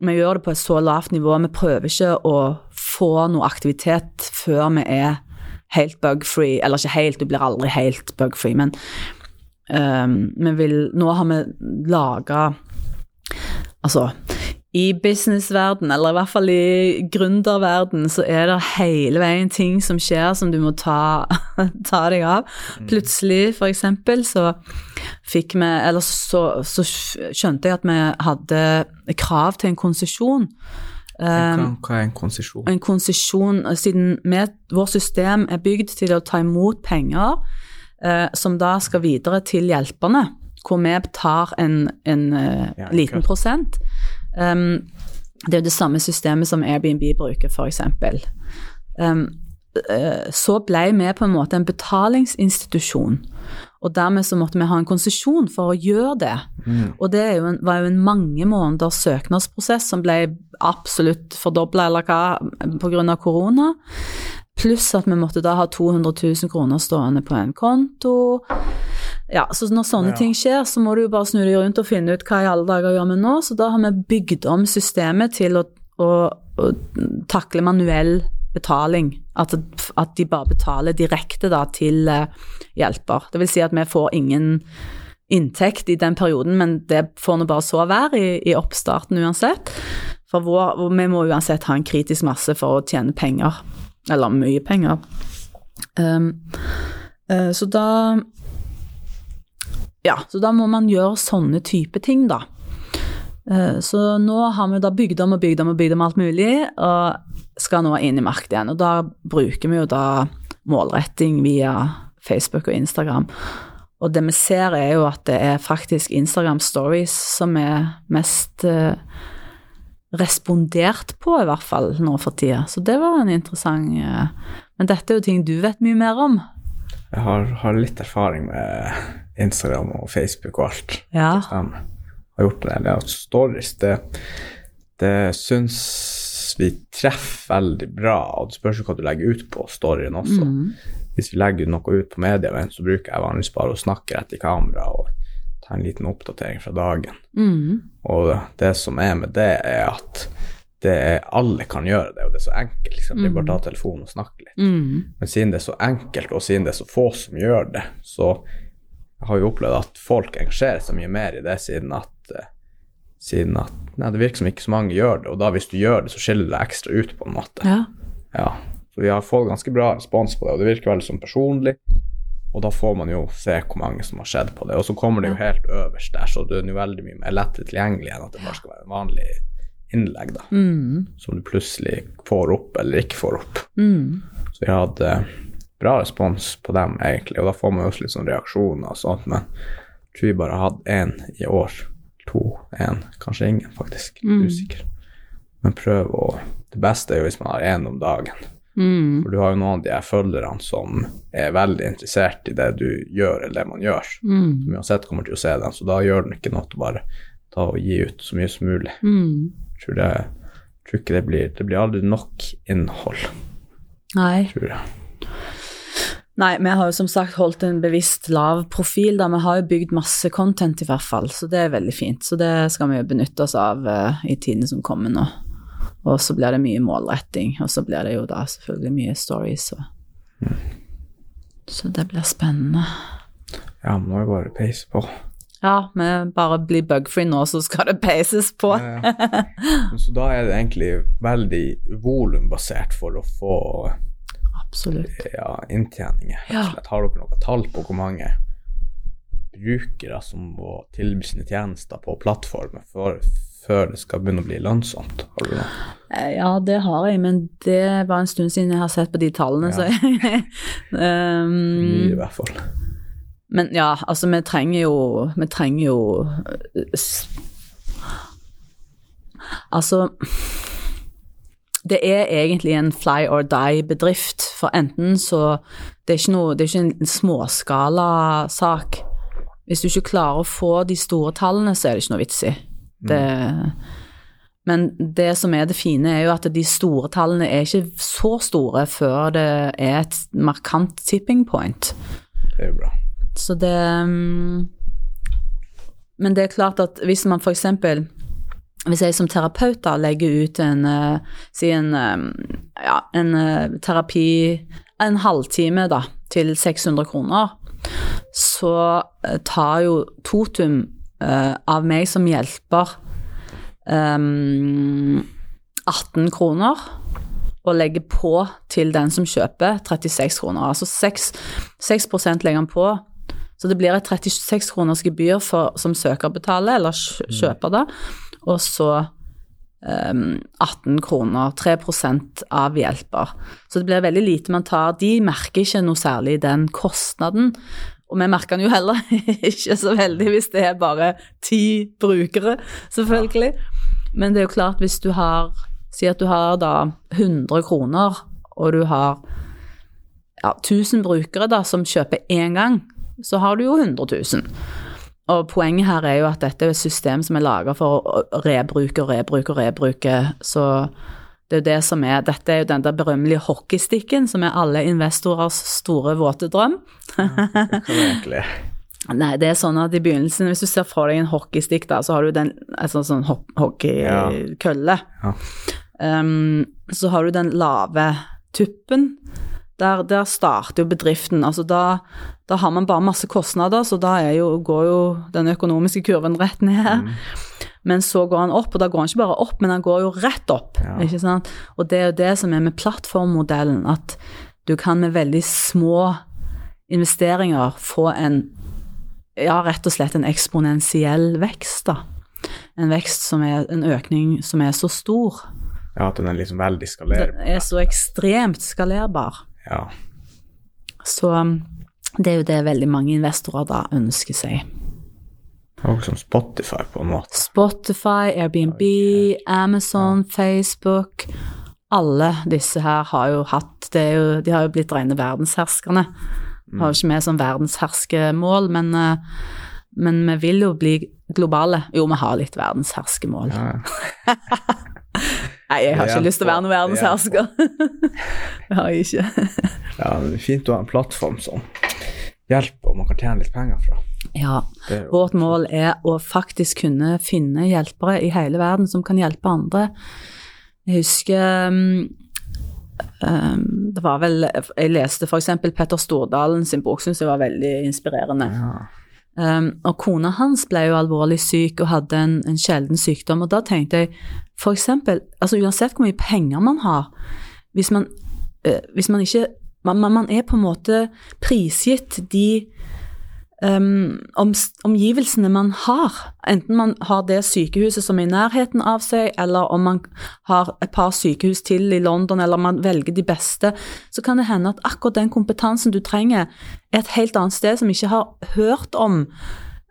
Speaker 3: vi gjør det på et så lavt nivå. Vi prøver ikke å få noe aktivitet før vi er helt bug-free. Eller ikke helt, du blir aldri helt bug-free, men um, vi vil Nå har vi laga Altså, i businessverden, eller i hvert fall i gründerverden, så er det hele veien ting som skjer som du må ta, ta deg av. Plutselig, for eksempel, så fikk vi Eller så, så skjønte jeg at vi hadde krav til en konsesjon. Um,
Speaker 2: hva er en konsesjon?
Speaker 3: en konsesjon, siden vi, vårt system er bygd til å ta imot penger uh, som da skal videre til hjelperne, hvor vi tar en, en uh,
Speaker 2: Ja,
Speaker 3: liten prosent. Um, det er jo det samme systemet som Airbnb bruker, f.eks. Um, uh, så ble vi på en måte en betalingsinstitusjon, og dermed så måtte vi ha en konsesjon for å gjøre det.
Speaker 2: Mm.
Speaker 3: Og det jo en, var jo en mange måneders søknadsprosess som ble absolutt fordobla eller hva pga. korona. Pluss at vi måtte da ha 200 000 kroner stående på en konto. Ja, så når sånne
Speaker 2: Ja.
Speaker 3: ting skjer, så må du jo bare snu deg rundt og finne ut hva i alle dager gjør vi nå. Så da har vi bygd om systemet til å, å, å takle manuell betaling. At, at de bare betaler direkte da til eh, hjelper. Det vil si at vi får ingen inntekt i den perioden, men det får nå bare så være i, i oppstarten uansett. For vår, vi må uansett ha en kritisk masse for å tjene penger. Eller mye penger. Um, uh, så da Ja, så da må man gjøre sånne type ting, da. Eh, så nå har vi da bygd om og bygd om og bygd om alt mulig, og skal nå inn i markedet igjen. Og da bruker vi jo da målretting via Facebook og Instagram. Og det vi ser, er jo at det er faktisk Instagram stories som er mest eh, respondert på, i hvert fall nå for tida. Så det var en interessant eh, Men dette er jo ting du vet mye mer om.
Speaker 2: Jeg har, har litt erfaring med Instagram og Facebook og alt.
Speaker 3: Ja.
Speaker 2: Jeg har gjort det. eller er stories, det, det syns vi treffer veldig bra, og det spørs jo hva du legger ut på storyen også.
Speaker 3: Mm.
Speaker 2: Hvis vi legger noe ut på media, så bruker jeg vanligvis bare å snakke rett i kamera og ta en liten oppdatering fra dagen.
Speaker 3: Mm.
Speaker 2: Og det som er med det, er at det er, alle kan gjøre det, og det er så enkelt. Liksom. Det er bare å ta telefonen og snakke litt.
Speaker 3: Mm.
Speaker 2: Men siden det er så enkelt, og siden det er så få som gjør det, så har vi opplevd at folk engasjerer seg mye mer i det, siden at, eh, siden at nei, det virker som ikke så mange gjør det, og da hvis du gjør det, så skiller du deg ekstra ut, på en måte.
Speaker 3: Ja.
Speaker 2: Ja, så vi har fått ganske bra respons på det, og det virker veldig som personlig. Og da får man jo se hvor mange som har sett på det. Og så kommer det jo helt øverst der, så det er jo veldig mye mer lettere tilgjengelig enn at det bare skal være en vanlig innlegg, da.
Speaker 3: Mm.
Speaker 2: Som du plutselig får opp eller ikke får opp.
Speaker 3: Mm.
Speaker 2: Så vi hadde bra respons på dem, egentlig. Og da får man jo også litt sånn reaksjoner og sånt, men jeg tror vi bare har hatt én i år. To, én, kanskje ingen, faktisk.
Speaker 3: Mm.
Speaker 2: Usikker. Men prøv å Det beste er jo hvis man har én om dagen.
Speaker 3: Mm.
Speaker 2: For du har jo noen av de her følgerne som er veldig interessert i det du gjør, eller det man gjør.
Speaker 3: Mm.
Speaker 2: Som uansett kommer til å se den, så da gjør den ikke noe å bare ta og gi ut så mye som mulig.
Speaker 3: Mm.
Speaker 2: Tror, det, tror ikke det blir Det blir aldri nok innhold,
Speaker 3: Nei.
Speaker 2: tror jeg.
Speaker 3: Nei, vi har jo som sagt holdt en bevisst lav profil, da. Vi har jo bygd masse content i hvert fall, så det er veldig fint. Så det skal vi jo benytte oss av uh, i tiden som kommer nå. Og så blir det mye målretting, og så blir det jo da selvfølgelig mye stories og Så det blir spennende.
Speaker 2: Ja, må jo bare peise på.
Speaker 3: Ja, vi bare blir bugfree nå, så skal det peises på.
Speaker 2: Så da er det egentlig veldig volumbasert for å få
Speaker 3: Absolutt.
Speaker 2: ja, inntjeninger.
Speaker 3: Ja.
Speaker 2: Har dere noe tall på hvor mange brukere som må tilby sine tjenester på plattformen før, før det skal begynne å bli lønnsomt? Har du noe?
Speaker 3: Eh, Ja, det har jeg, men det var en stund siden jeg har sett på de tallene,
Speaker 2: Ja.
Speaker 3: så jeg um,
Speaker 2: Mye, i hvert fall.
Speaker 3: Men ja, altså, vi trenger jo Vi trenger jo eh, Altså Det er egentlig en fly or die-bedrift, for enten så Det er ikke, noe, det er ikke en småskalasak. Hvis du ikke klarer å få de store tallene, så er det ikke noe vits i. Det, men det som er det fine, er jo at de store tallene er ikke så store før det er et markant tipping point.
Speaker 2: Det er bra.
Speaker 3: Så det mm, Men det er klart at hvis man for eksempel hvis jeg som terapeut da legger ut en, uh, si en, eh, ja, en uh, terapi en halvtime da, til 600 kroner, så tar jo Totum uh, av meg som hjelper um, 18 kroner og legger på til den som kjøper 36 kroner. Altså 6, 6 legger han på. Så det blir et 36 kroners gebyr for, som søker betaler, eller kj- kjøper det, og så ehm, 18 kroner, 3 av hjelper. Så det blir veldig lite man tar. De merker ikke noe særlig den kostnaden. Og vi merker den jo heller ikke så veldig hvis det er bare ti brukere, selvfølgelig. Men det er jo klart, hvis du har Si at du har da 100 kroner, og du har ja, 1000 brukere da, som kjøper én gang, så har du jo 100 000. Og poenget her er jo at dette er et system som er laga for å rebruke og rebruke og rebruke, så det er jo det som er Dette er jo den der berømmelige hockeystikken som er alle investorers store, våte drøm.
Speaker 2: Ja?
Speaker 3: Nei, det er sånn at i begynnelsen, hvis du ser for deg en hockeystikk, da, så har du den en sånn, hockeykølle.
Speaker 2: Ja. Ja.
Speaker 3: Um, så har du den lave tuppen. Der, der starter jo bedriften. Altså da, da har man bare masse kostnader, så da jo, går jo den økonomiske kurven rett ned. Men så går han opp, og da går han ikke bare opp, men han går jo rett opp.
Speaker 2: Ja.
Speaker 3: ikke sant? Og det er jo det som er med plattformmodellen, at du kan med veldig små investeringer få en ja, rett og slett en eksponentiell vekst, da. En vekst som er en økning som er så stor.
Speaker 2: Ja, at den er liksom veldig skalerbar.
Speaker 3: Den er så ekstremt skalerbar.
Speaker 2: Ja.
Speaker 3: Så um, Det er jo det veldig mange investorer da ønsker seg.
Speaker 2: Og som Spotify, på en måte.
Speaker 3: Spotify, Airbnb, Amazon, Facebook Alle disse her har jo hatt det er jo, De har jo blitt rene verdensherskerne. Har jo ikke med som verdensherskemål, men, eh, men vi vil jo bli globale. Jo, vi har litt verdensherskemål.
Speaker 2: Ja,
Speaker 3: Nei, jeg har ikke lyst til å være noen verdenshersker. Det har jeg ikke.
Speaker 2: ja, det er fint å ha en plattform som hjelper, og man kan tjene litt penger fra.
Speaker 3: Ja, vårt mål er å faktisk kunne finne hjelpere i hele verden som kan hjelpe andre. Jeg husker um, um, Det var vel Jeg leste f.eks. Petter Stordalen sin bok, syns jeg var veldig inspirerende.
Speaker 2: ja.
Speaker 3: Um, og kona hans ble jo alvorlig syk og hadde en, en sjelden sykdom. Og da tenkte jeg for eksempel, altså uansett hvor mye penger man har, hvis man, eh, hvis man ikke man man er på en måte prisgitt de um, om, omgivelsene man har. Enten man har det sykehuset som er i nærheten av seg, eller om man har et par sykehus til i London, eller man velger de beste, så kan det hende at akkurat den kompetansen du trenger, er et helt annet sted som ikke har hørt om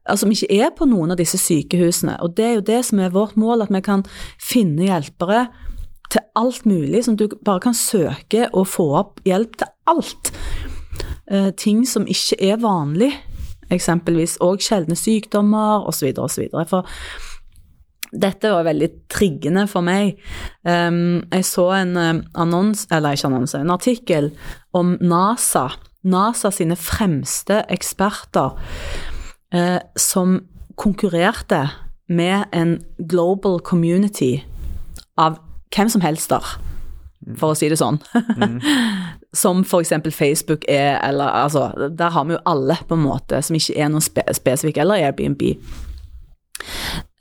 Speaker 3: altså som ikke er på noen av disse sykehusene. Og det er jo det som er vårt mål, at vi kan finne hjelpere til alt mulig, som du bare kan søke og få opp hjelp til alt. Eh, ting som ikke er vanlig, eksempelvis, og sjeldne sykdommer osv. osv. For dette var veldig triggende for meg. Um, jeg så en um, annons, eller ikke annonse, en artikkel om NASA. NASA sine fremste eksperter uh, som konkurrerte med en global community av hvem som helst der, for å si det sånn. som eksempel Facebook er, eller altså Der har vi jo alle, på en måte, som ikke er noe spe spesifikk, eller Airbnb.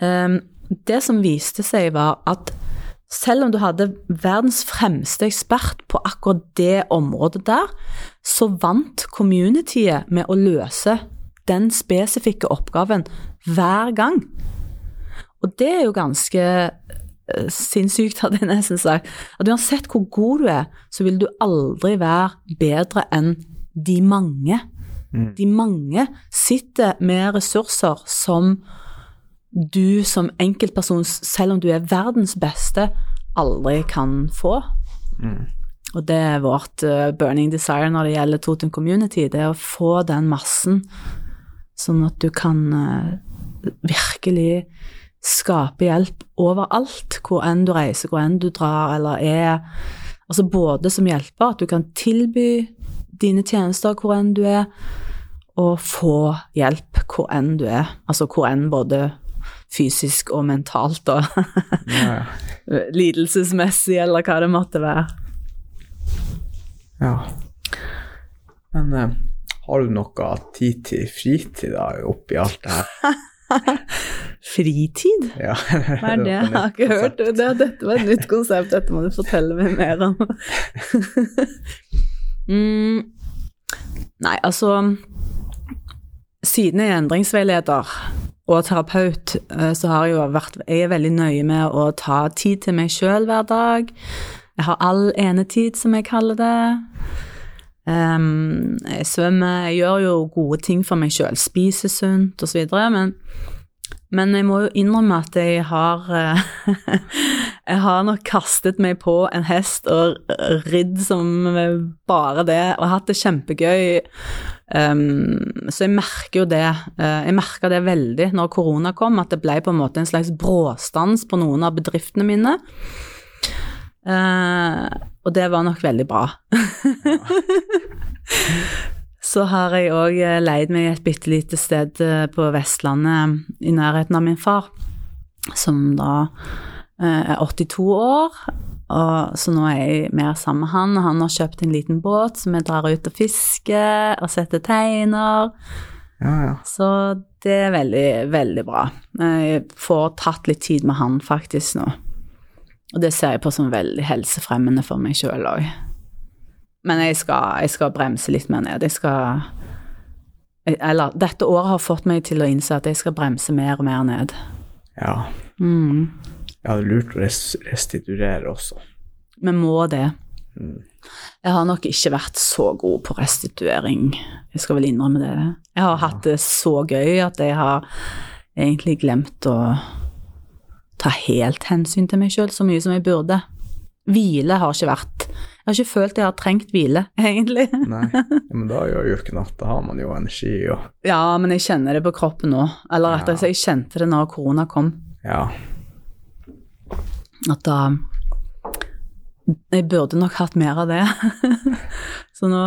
Speaker 3: Um, det som viste seg, var at selv om du hadde verdens fremste ekspert på akkurat det området der, så vant communityet med å løse den spesifikke oppgaven hver gang. Og det er jo ganske sinnssykt, hadde jeg nesten sagt. At uansett hvor god du er, så vil du aldri være bedre enn de mange. De mange sitter med ressurser som du som enkeltperson, selv om du er verdens beste, aldri kan få. Og det er vårt eh, burning desire når det gjelder Toten Community, det er å få den massen, sånn at du kan eh, virkelig skape hjelp overalt, hvor enn du reiser, hvor enn du drar eller er. Altså både som hjelper, at du kan tilby dine tjenester hvor enn du er, og få hjelp hvor enn du er. Altså hvor enn både fysisk og mentalt og
Speaker 2: ja.
Speaker 3: lidelsesmessig, eller hva det måtte være.
Speaker 2: ja. Men eh, har du noe tid til fritid da, oppi alt det her?
Speaker 3: Fritid?
Speaker 2: Ja.
Speaker 3: Hva er det? Jeg har ikke hørt det. det. Dette var et nytt konsept. Dette må du fortelle meg mer om. mm. Nei, altså Siden jeg er endringsveileder og terapeut, eh, så har jeg jo vært Jeg er veldig nøye med å ta tid til meg sjøl hver dag. Jeg har all enetid, som jeg kaller det. Em, jeg svømmer, jeg gjør jo gode ting for meg sjøl. Spiser sunt osv. Men men jeg må jo innrømme at jeg har eh, Jeg har nok kastet meg på en hest og ridd som bare det, og hatt det kjempegøy. Um, så jeg merker jo det. Uh, jeg merka det veldig når korona kom, at det ble på en måte en slags bråstans på noen av bedriftene mine. Eh, og det var nok veldig bra. Så har jeg òg leid meg et bitte lite sted eh, på Vestlandet i nærheten av min far, som da eh, er 82 år. Og, så nå er jeg mer sammen med han, og han har kjøpt en liten båt, så vi drar ut og fisker og setter teiner.
Speaker 2: Ja, ja.
Speaker 3: Så det er veldig, veldig bra. Jeg får tatt litt tid med han faktisk nå. Og det ser jeg på som veldig helsefremmende for meg sjøl òg. Men jeg skal, jeg skal bremse litt mer ned. Jeg skal Eller dette året har fått meg til å innse at jeg skal bremse mer og mer ned.
Speaker 2: ja.
Speaker 3: Mm.
Speaker 2: Ja, det er lurt å res restituere også.
Speaker 3: Vi må det. Jeg har nok ikke vært så god på restituering, jeg skal vel innrømme det. Jeg har hatt det så gøy at jeg har egentlig glemt å ta helt hensyn til meg sjøl så mye som jeg burde. Hvile har ikke vært Jeg har ikke følt jeg har trengt hvile, egentlig.
Speaker 2: Nei, men da gjør jo ikke noe. Da har man jo energi og
Speaker 3: Ja, men jeg kjenner det på kroppen nå. Eller rettere
Speaker 2: Ja.
Speaker 3: slett, jeg kjente det når korona kom.
Speaker 2: Ja.
Speaker 3: At da Jeg burde nok hatt mer av det. så nå,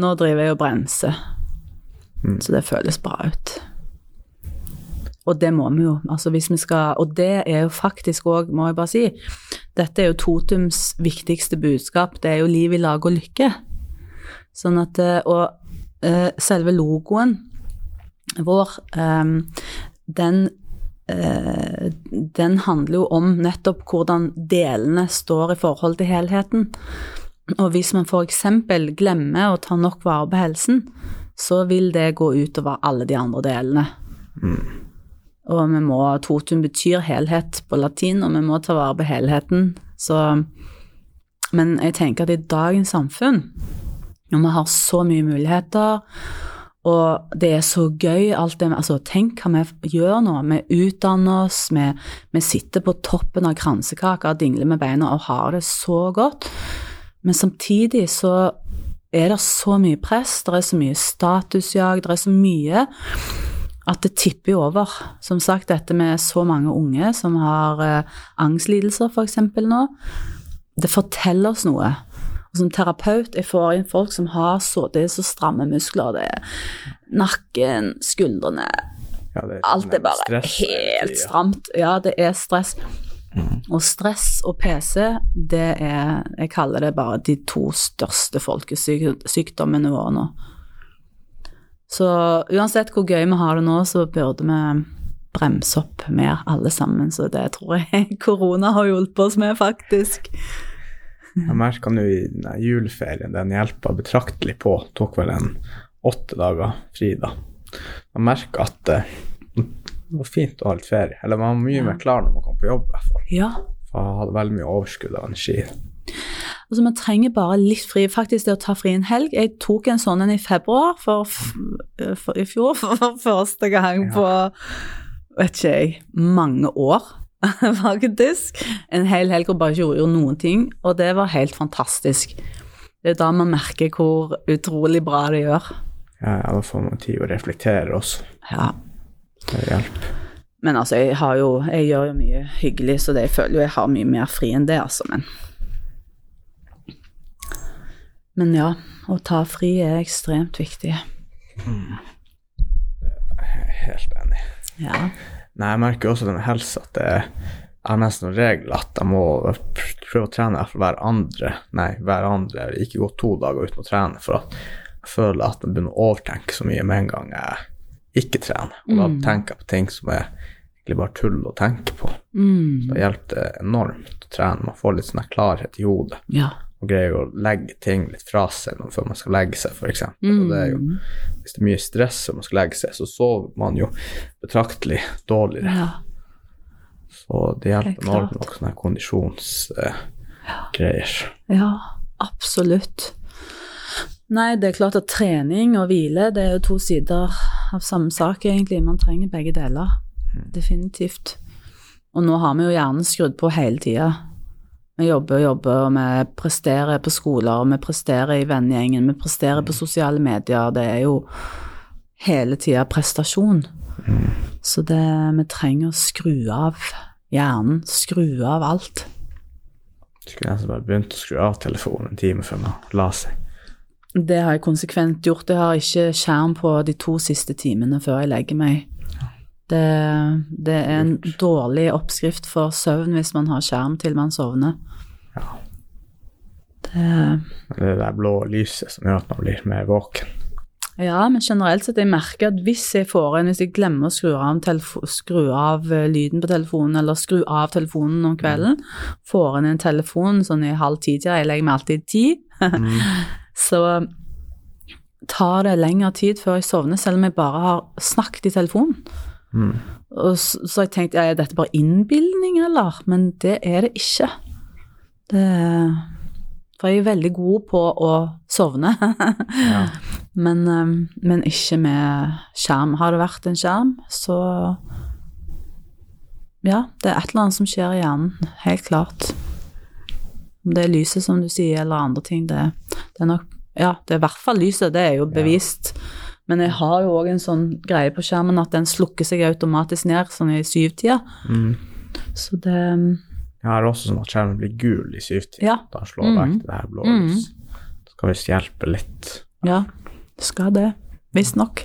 Speaker 3: nå driver jeg og bremser.
Speaker 2: Mm.
Speaker 3: Så det føles bra ut. Og det må vi jo. Altså hvis vi skal Og det er jo faktisk òg, må jeg bare si, dette er jo Totums viktigste budskap. Det er jo liv i lag og lykke. Sånn at eh, Og eh, selve logoen vår, eh, den den handler jo om nettopp hvordan delene står i forhold til helheten. Og hvis man f.eks. glemmer å ta nok vare på helsen, så vil det gå utover alle de andre delene. Og vi må Totum betyr helhet på latin, og vi må ta vare på helheten. Så Men jeg tenker at i dagens samfunn, når vi har så mye muligheter, og det er så gøy alt det Altså, tenk hva vi gjør nå. Vi utdanner oss, vi, vi sitter på toppen av kransekaka, dingler med beina og har det så godt. Men samtidig så er det så mye press, det er så mye statusjag, det er så mye at det tipper over. Som sagt, dette med så mange unge som har eh, angstlidelser f.eks. nå, det forteller oss noe. Og som terapeut, jeg får inn folk som har så, det er så stramme muskler. Det er nakken, skuldrene,
Speaker 2: ja det
Speaker 3: Alt er bare
Speaker 2: stress
Speaker 3: helt stramt. Ja, det er stress. Og stress og PC, det er Jeg kaller det bare de to største folkesykdommene våre nå. Så uansett hvor gøy vi har det nå, så burde vi bremse opp mer alle sammen. Så det tror jeg korona har hjulpet oss med, faktisk.
Speaker 2: Jeg merka nå i juleferien, den hjelpa betraktelig på. Tok vel en åtte dager fri da. Jeg merka at eh, det var fint å ha litt ferie. Eller man var mye
Speaker 3: Ja.
Speaker 2: mer klar når man kom på jobb, i hvert fall.
Speaker 3: Ja.
Speaker 2: For jeg hadde veldig mye overskudd av energi.
Speaker 3: Altså, vi trenger bare litt fri. Faktisk det å ta fri en helg. Jeg tok en sånn en i februar for, for, i fjor for første gang på vet ikke jeg, mange år, faktisk. En hel helg og bare ikke gjorde noen ting, og det var helt fantastisk. Det er da man merker hvor utrolig bra det gjør.
Speaker 2: Ja, ja, da får man tid å reflektere også.
Speaker 3: Ja.
Speaker 2: Det hjelper.
Speaker 3: Men altså, jeg har jo Jeg gjør jo mye hyggelig, så det, jeg føler jo jeg har mye mer fri enn det, altså, men Men ja, å ta fri er ekstremt viktig.
Speaker 2: Er helt enig.
Speaker 3: Ja.
Speaker 2: Nei, jeg merker også det med helse at det er nesten noen regel at jeg må prøve å trene for hver andre, nei, hver andre, ikke gå to dager uten å trene, for at jeg føler at jeg begynner å overtenke så mye med en gang jeg ikke trener. Og da
Speaker 3: Mm.
Speaker 2: tenker jeg på ting som er egentlig bare tull å tenke på.
Speaker 3: Mm.
Speaker 2: Da hjelper enormt å trene. Man får litt sånn klarhet i hodet
Speaker 3: Ja.
Speaker 2: Og greier å legge ting litt fra seg før man skal legge seg, f.eks. Og det jo,
Speaker 3: Mm.
Speaker 2: hvis det er mye stress før man skal legge seg, så sover man jo betraktelig dårligere.
Speaker 3: ja.
Speaker 2: Så det hjelper
Speaker 3: når
Speaker 2: det noen sånne kondisjonsgreier.
Speaker 3: Ja, absolutt. Nei, det er klart at trening og hvile, det er jo to sider av samme sak, egentlig. Man trenger begge deler. Definitivt. Og nå har vi jo hjernen skrudd på hele tida. Vi jobber og jobber, og vi presterer på skoler, og vi presterer i vennegjengen, vi presterer på sosiale medier. Det er jo hele tida prestasjon. Så det, vi trenger å skru av hjernen, skru av alt.
Speaker 2: Skulle nesten bare begynt å skru av telefonen en time før man la seg.
Speaker 3: Det har jeg konsekvent gjort. Jeg har ikke skjerm på de to siste timene før jeg legger meg. Det, det er en dårlig oppskrift for søvn hvis man har skjerm til man sovner.
Speaker 2: Ja.
Speaker 3: Det,
Speaker 2: er det der blå lyset som gjør at man blir mer våken.
Speaker 3: ja, men generelt sett, jeg merker at hvis jeg får en, hvis jeg glemmer å skru av, skru av eh, lyden på telefonen, eller skru av telefonen om kvelden, får en en telefon sånn i halv ti-tida, jeg legger meg alltid ti, så tar det lengre tid før jeg sovner, selv om jeg bare har snakket i telefonen.
Speaker 2: Mm.
Speaker 3: Så, så jeg tenkte, ja, er dette bare innbilning, eller? Men det er det ikke. Det For jeg er veldig god på å sovne,
Speaker 2: Ja.
Speaker 3: men, eh, men ikke med skjerm. Har det vært en skjerm, så Ja, det er et eller annet som skjer i hjernen, helt klart. Om det er lyset, som du sier, eller andre ting, det, det er nok Ja, det er i hvert fall lyset, det er jo bevist. Men jeg har jo òg en sånn greie på skjermen at den slukker seg automatisk ned sånn i syvtida.
Speaker 2: Mm.
Speaker 3: Så det
Speaker 2: Jeg har også sånn at skjermen blir gul i syvtida.
Speaker 3: Ja.
Speaker 2: Da slår
Speaker 3: mm.
Speaker 2: vekk det her blå lys. Mm. Det skal visst hjelpe litt.
Speaker 3: Ja, det skal det. Visstnok.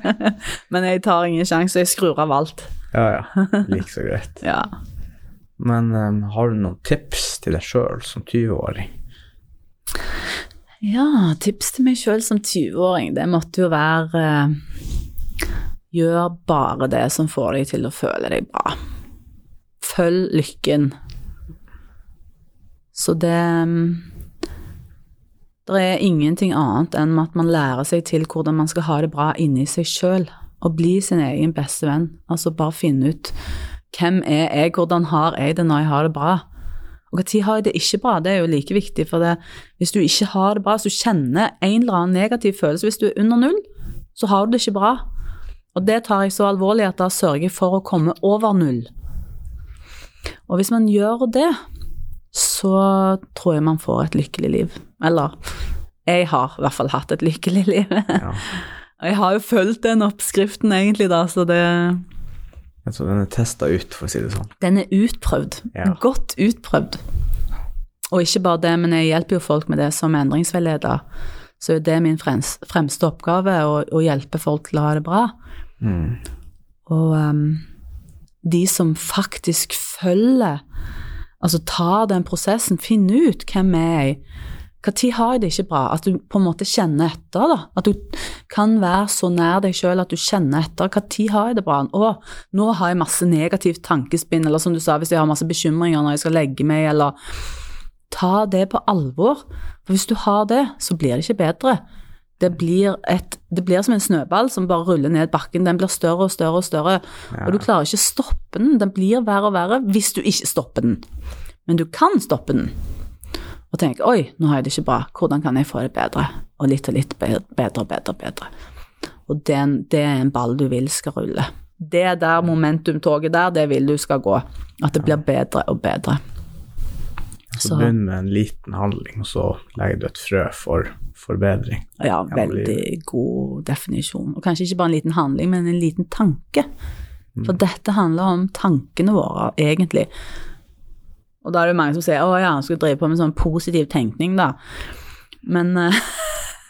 Speaker 3: Men jeg tar ingen sjanse, jeg skrur av alt.
Speaker 2: Ja, ja. Like så greit.
Speaker 3: Ja.
Speaker 2: Men um, har du noen tips til deg sjøl som 20-åring?
Speaker 3: Ja, tips til meg sjøl som 20-åring, det måtte jo være eh, Gjør bare det som får deg til å føle deg bra. Følg lykken. Så det Det er ingenting annet enn at man lærer seg til hvordan man skal ha det bra inni seg sjøl, og bli sin egen beste venn. Altså bare finne ut hvem er jeg, hvordan har jeg det når jeg har det bra? Og når har jeg det ikke bra? Det er jo like viktig, for det, hvis du ikke har det bra, så kjenner en eller annen negativ følelse Hvis du er under null, så har du det ikke bra. Og det tar jeg så alvorlig at da sørger jeg for å komme over null. Og hvis man gjør det, så tror jeg man får et lykkelig liv. Eller jeg har i hvert fall hatt et lykkelig liv.
Speaker 2: Ja.
Speaker 3: Og jeg har jo fulgt den oppskriften egentlig, da, så det
Speaker 2: Så den er testa ut, for å si det sånn.
Speaker 3: Den er utprøvd.
Speaker 2: Ja.
Speaker 3: Godt utprøvd. Og ikke bare det, men jeg hjelper jo folk med det som endringsveileder. Så det er min fremste oppgave, å, å hjelpe folk til å ha det bra.
Speaker 2: Mm.
Speaker 3: Og um, de som faktisk følger, altså tar den prosessen, finner ut hvem er jeg Når har jeg det ikke bra? At du på en måte kjenner etter. da. At du kan være så nær deg sjøl at du kjenner etter. Når har jeg det bra? Å, nå har jeg masse negativt tankespinn, eller som du sa, hvis jeg har masse bekymringer når jeg skal legge meg, eller Ta det på alvor. For hvis du har det, så blir det ikke bedre. Det blir, et, det blir som en snøball som bare ruller ned bakken. Den blir større og større og større, og du klarer ikke å stoppe den. Den blir verre og verre hvis du ikke stopper den. Men du kan stoppe den. Og tenker oi, nå har jeg det ikke bra, hvordan kan jeg få det bedre? Og litt og litt bedre, bedre, og bedre. Og det, det er en ball du vil skal rulle. Det der momentumtoget der, det vil du skal gå. At det blir bedre og bedre.
Speaker 2: Så
Speaker 3: Så-
Speaker 2: begynn med en liten handling, og så legger du et frø for forbedring.
Speaker 3: Ja,
Speaker 2: Ja,
Speaker 3: veldig god definisjon. Og kanskje ikke bare en liten handling, men en liten tanke. For dette handler om tankene våre, egentlig. Og da er det mange som sier å ja, han skulle drive på med sånn positiv tenkning, da. Men eh,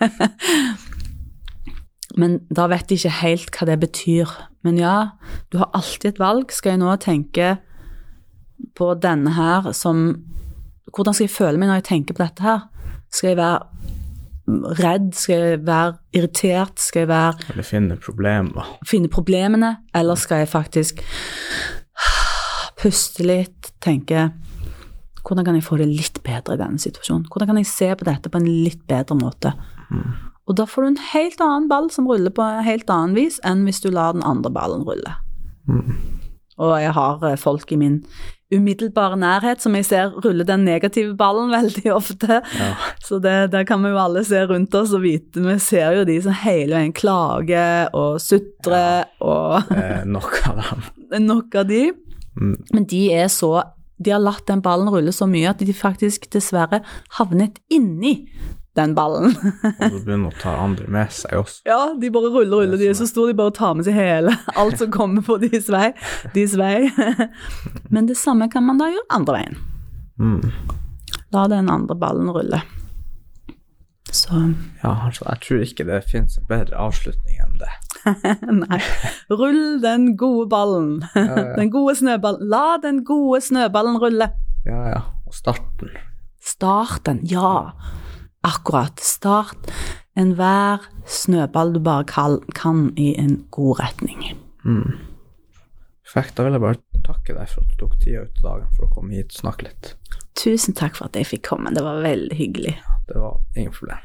Speaker 3: Men da vet de ikke helt hva det betyr. Men ja, du har alltid et valg. Skal jeg nå tenke på denne her som Hvordan skal jeg føle meg når jeg tenker på dette her? Skal jeg være redd? Skal jeg være irritert? Skal jeg være
Speaker 2: Eller finne problemer.
Speaker 3: finne problemene, eller skal jeg faktisk puste litt, tenke hvordan kan jeg få det litt bedre i denne situasjonen? Hvordan kan jeg se på dette på en litt bedre måte? Og da får du en helt annen ball som ruller på en helt annen vis enn hvis du lar den andre ballen rulle. Og jeg har eh, folk i min umiddelbare nærhet som jeg ser rulle den negative ballen veldig ofte.
Speaker 2: Ja.
Speaker 3: Så det, det, kan vi jo alle se rundt oss og vite. Vi ser jo de som hele veien klager og sutrer, og
Speaker 2: Eh, nok av dem.
Speaker 3: nok av de.
Speaker 2: Mm.
Speaker 3: Men de er så De har latt den ballen rulle så mye at de faktisk dessverre havnet inni den ballen.
Speaker 2: Og så begynner å ta andre med seg også.
Speaker 3: ja, de bare ruller, og ruller. De er så store, de bare tar med seg hele. Alt som kommer på deres vei. Deres vei. Men det samme kan man da gjøre andre veien.
Speaker 2: Mm.
Speaker 3: La den andre ballen rulle. Så
Speaker 2: Ja, altså, jeg tror ikke det finnes en bedre avslutning.
Speaker 3: Nei. Rull den gode ballen. Den gode snøballen. La den gode snøballen rulle.
Speaker 2: Ja, ja. Og starten.
Speaker 3: Starten, ja. Akkurat. Start enhver snøball du bare kan, i en god retning.
Speaker 2: Perfekt. Da vil jeg bare takke deg for at du tok tida ut av dagen for å komme hit og snakke litt.
Speaker 3: Tusen takk for at jeg fikk komme, det var veldig hyggelig.
Speaker 2: Det var ingen problem.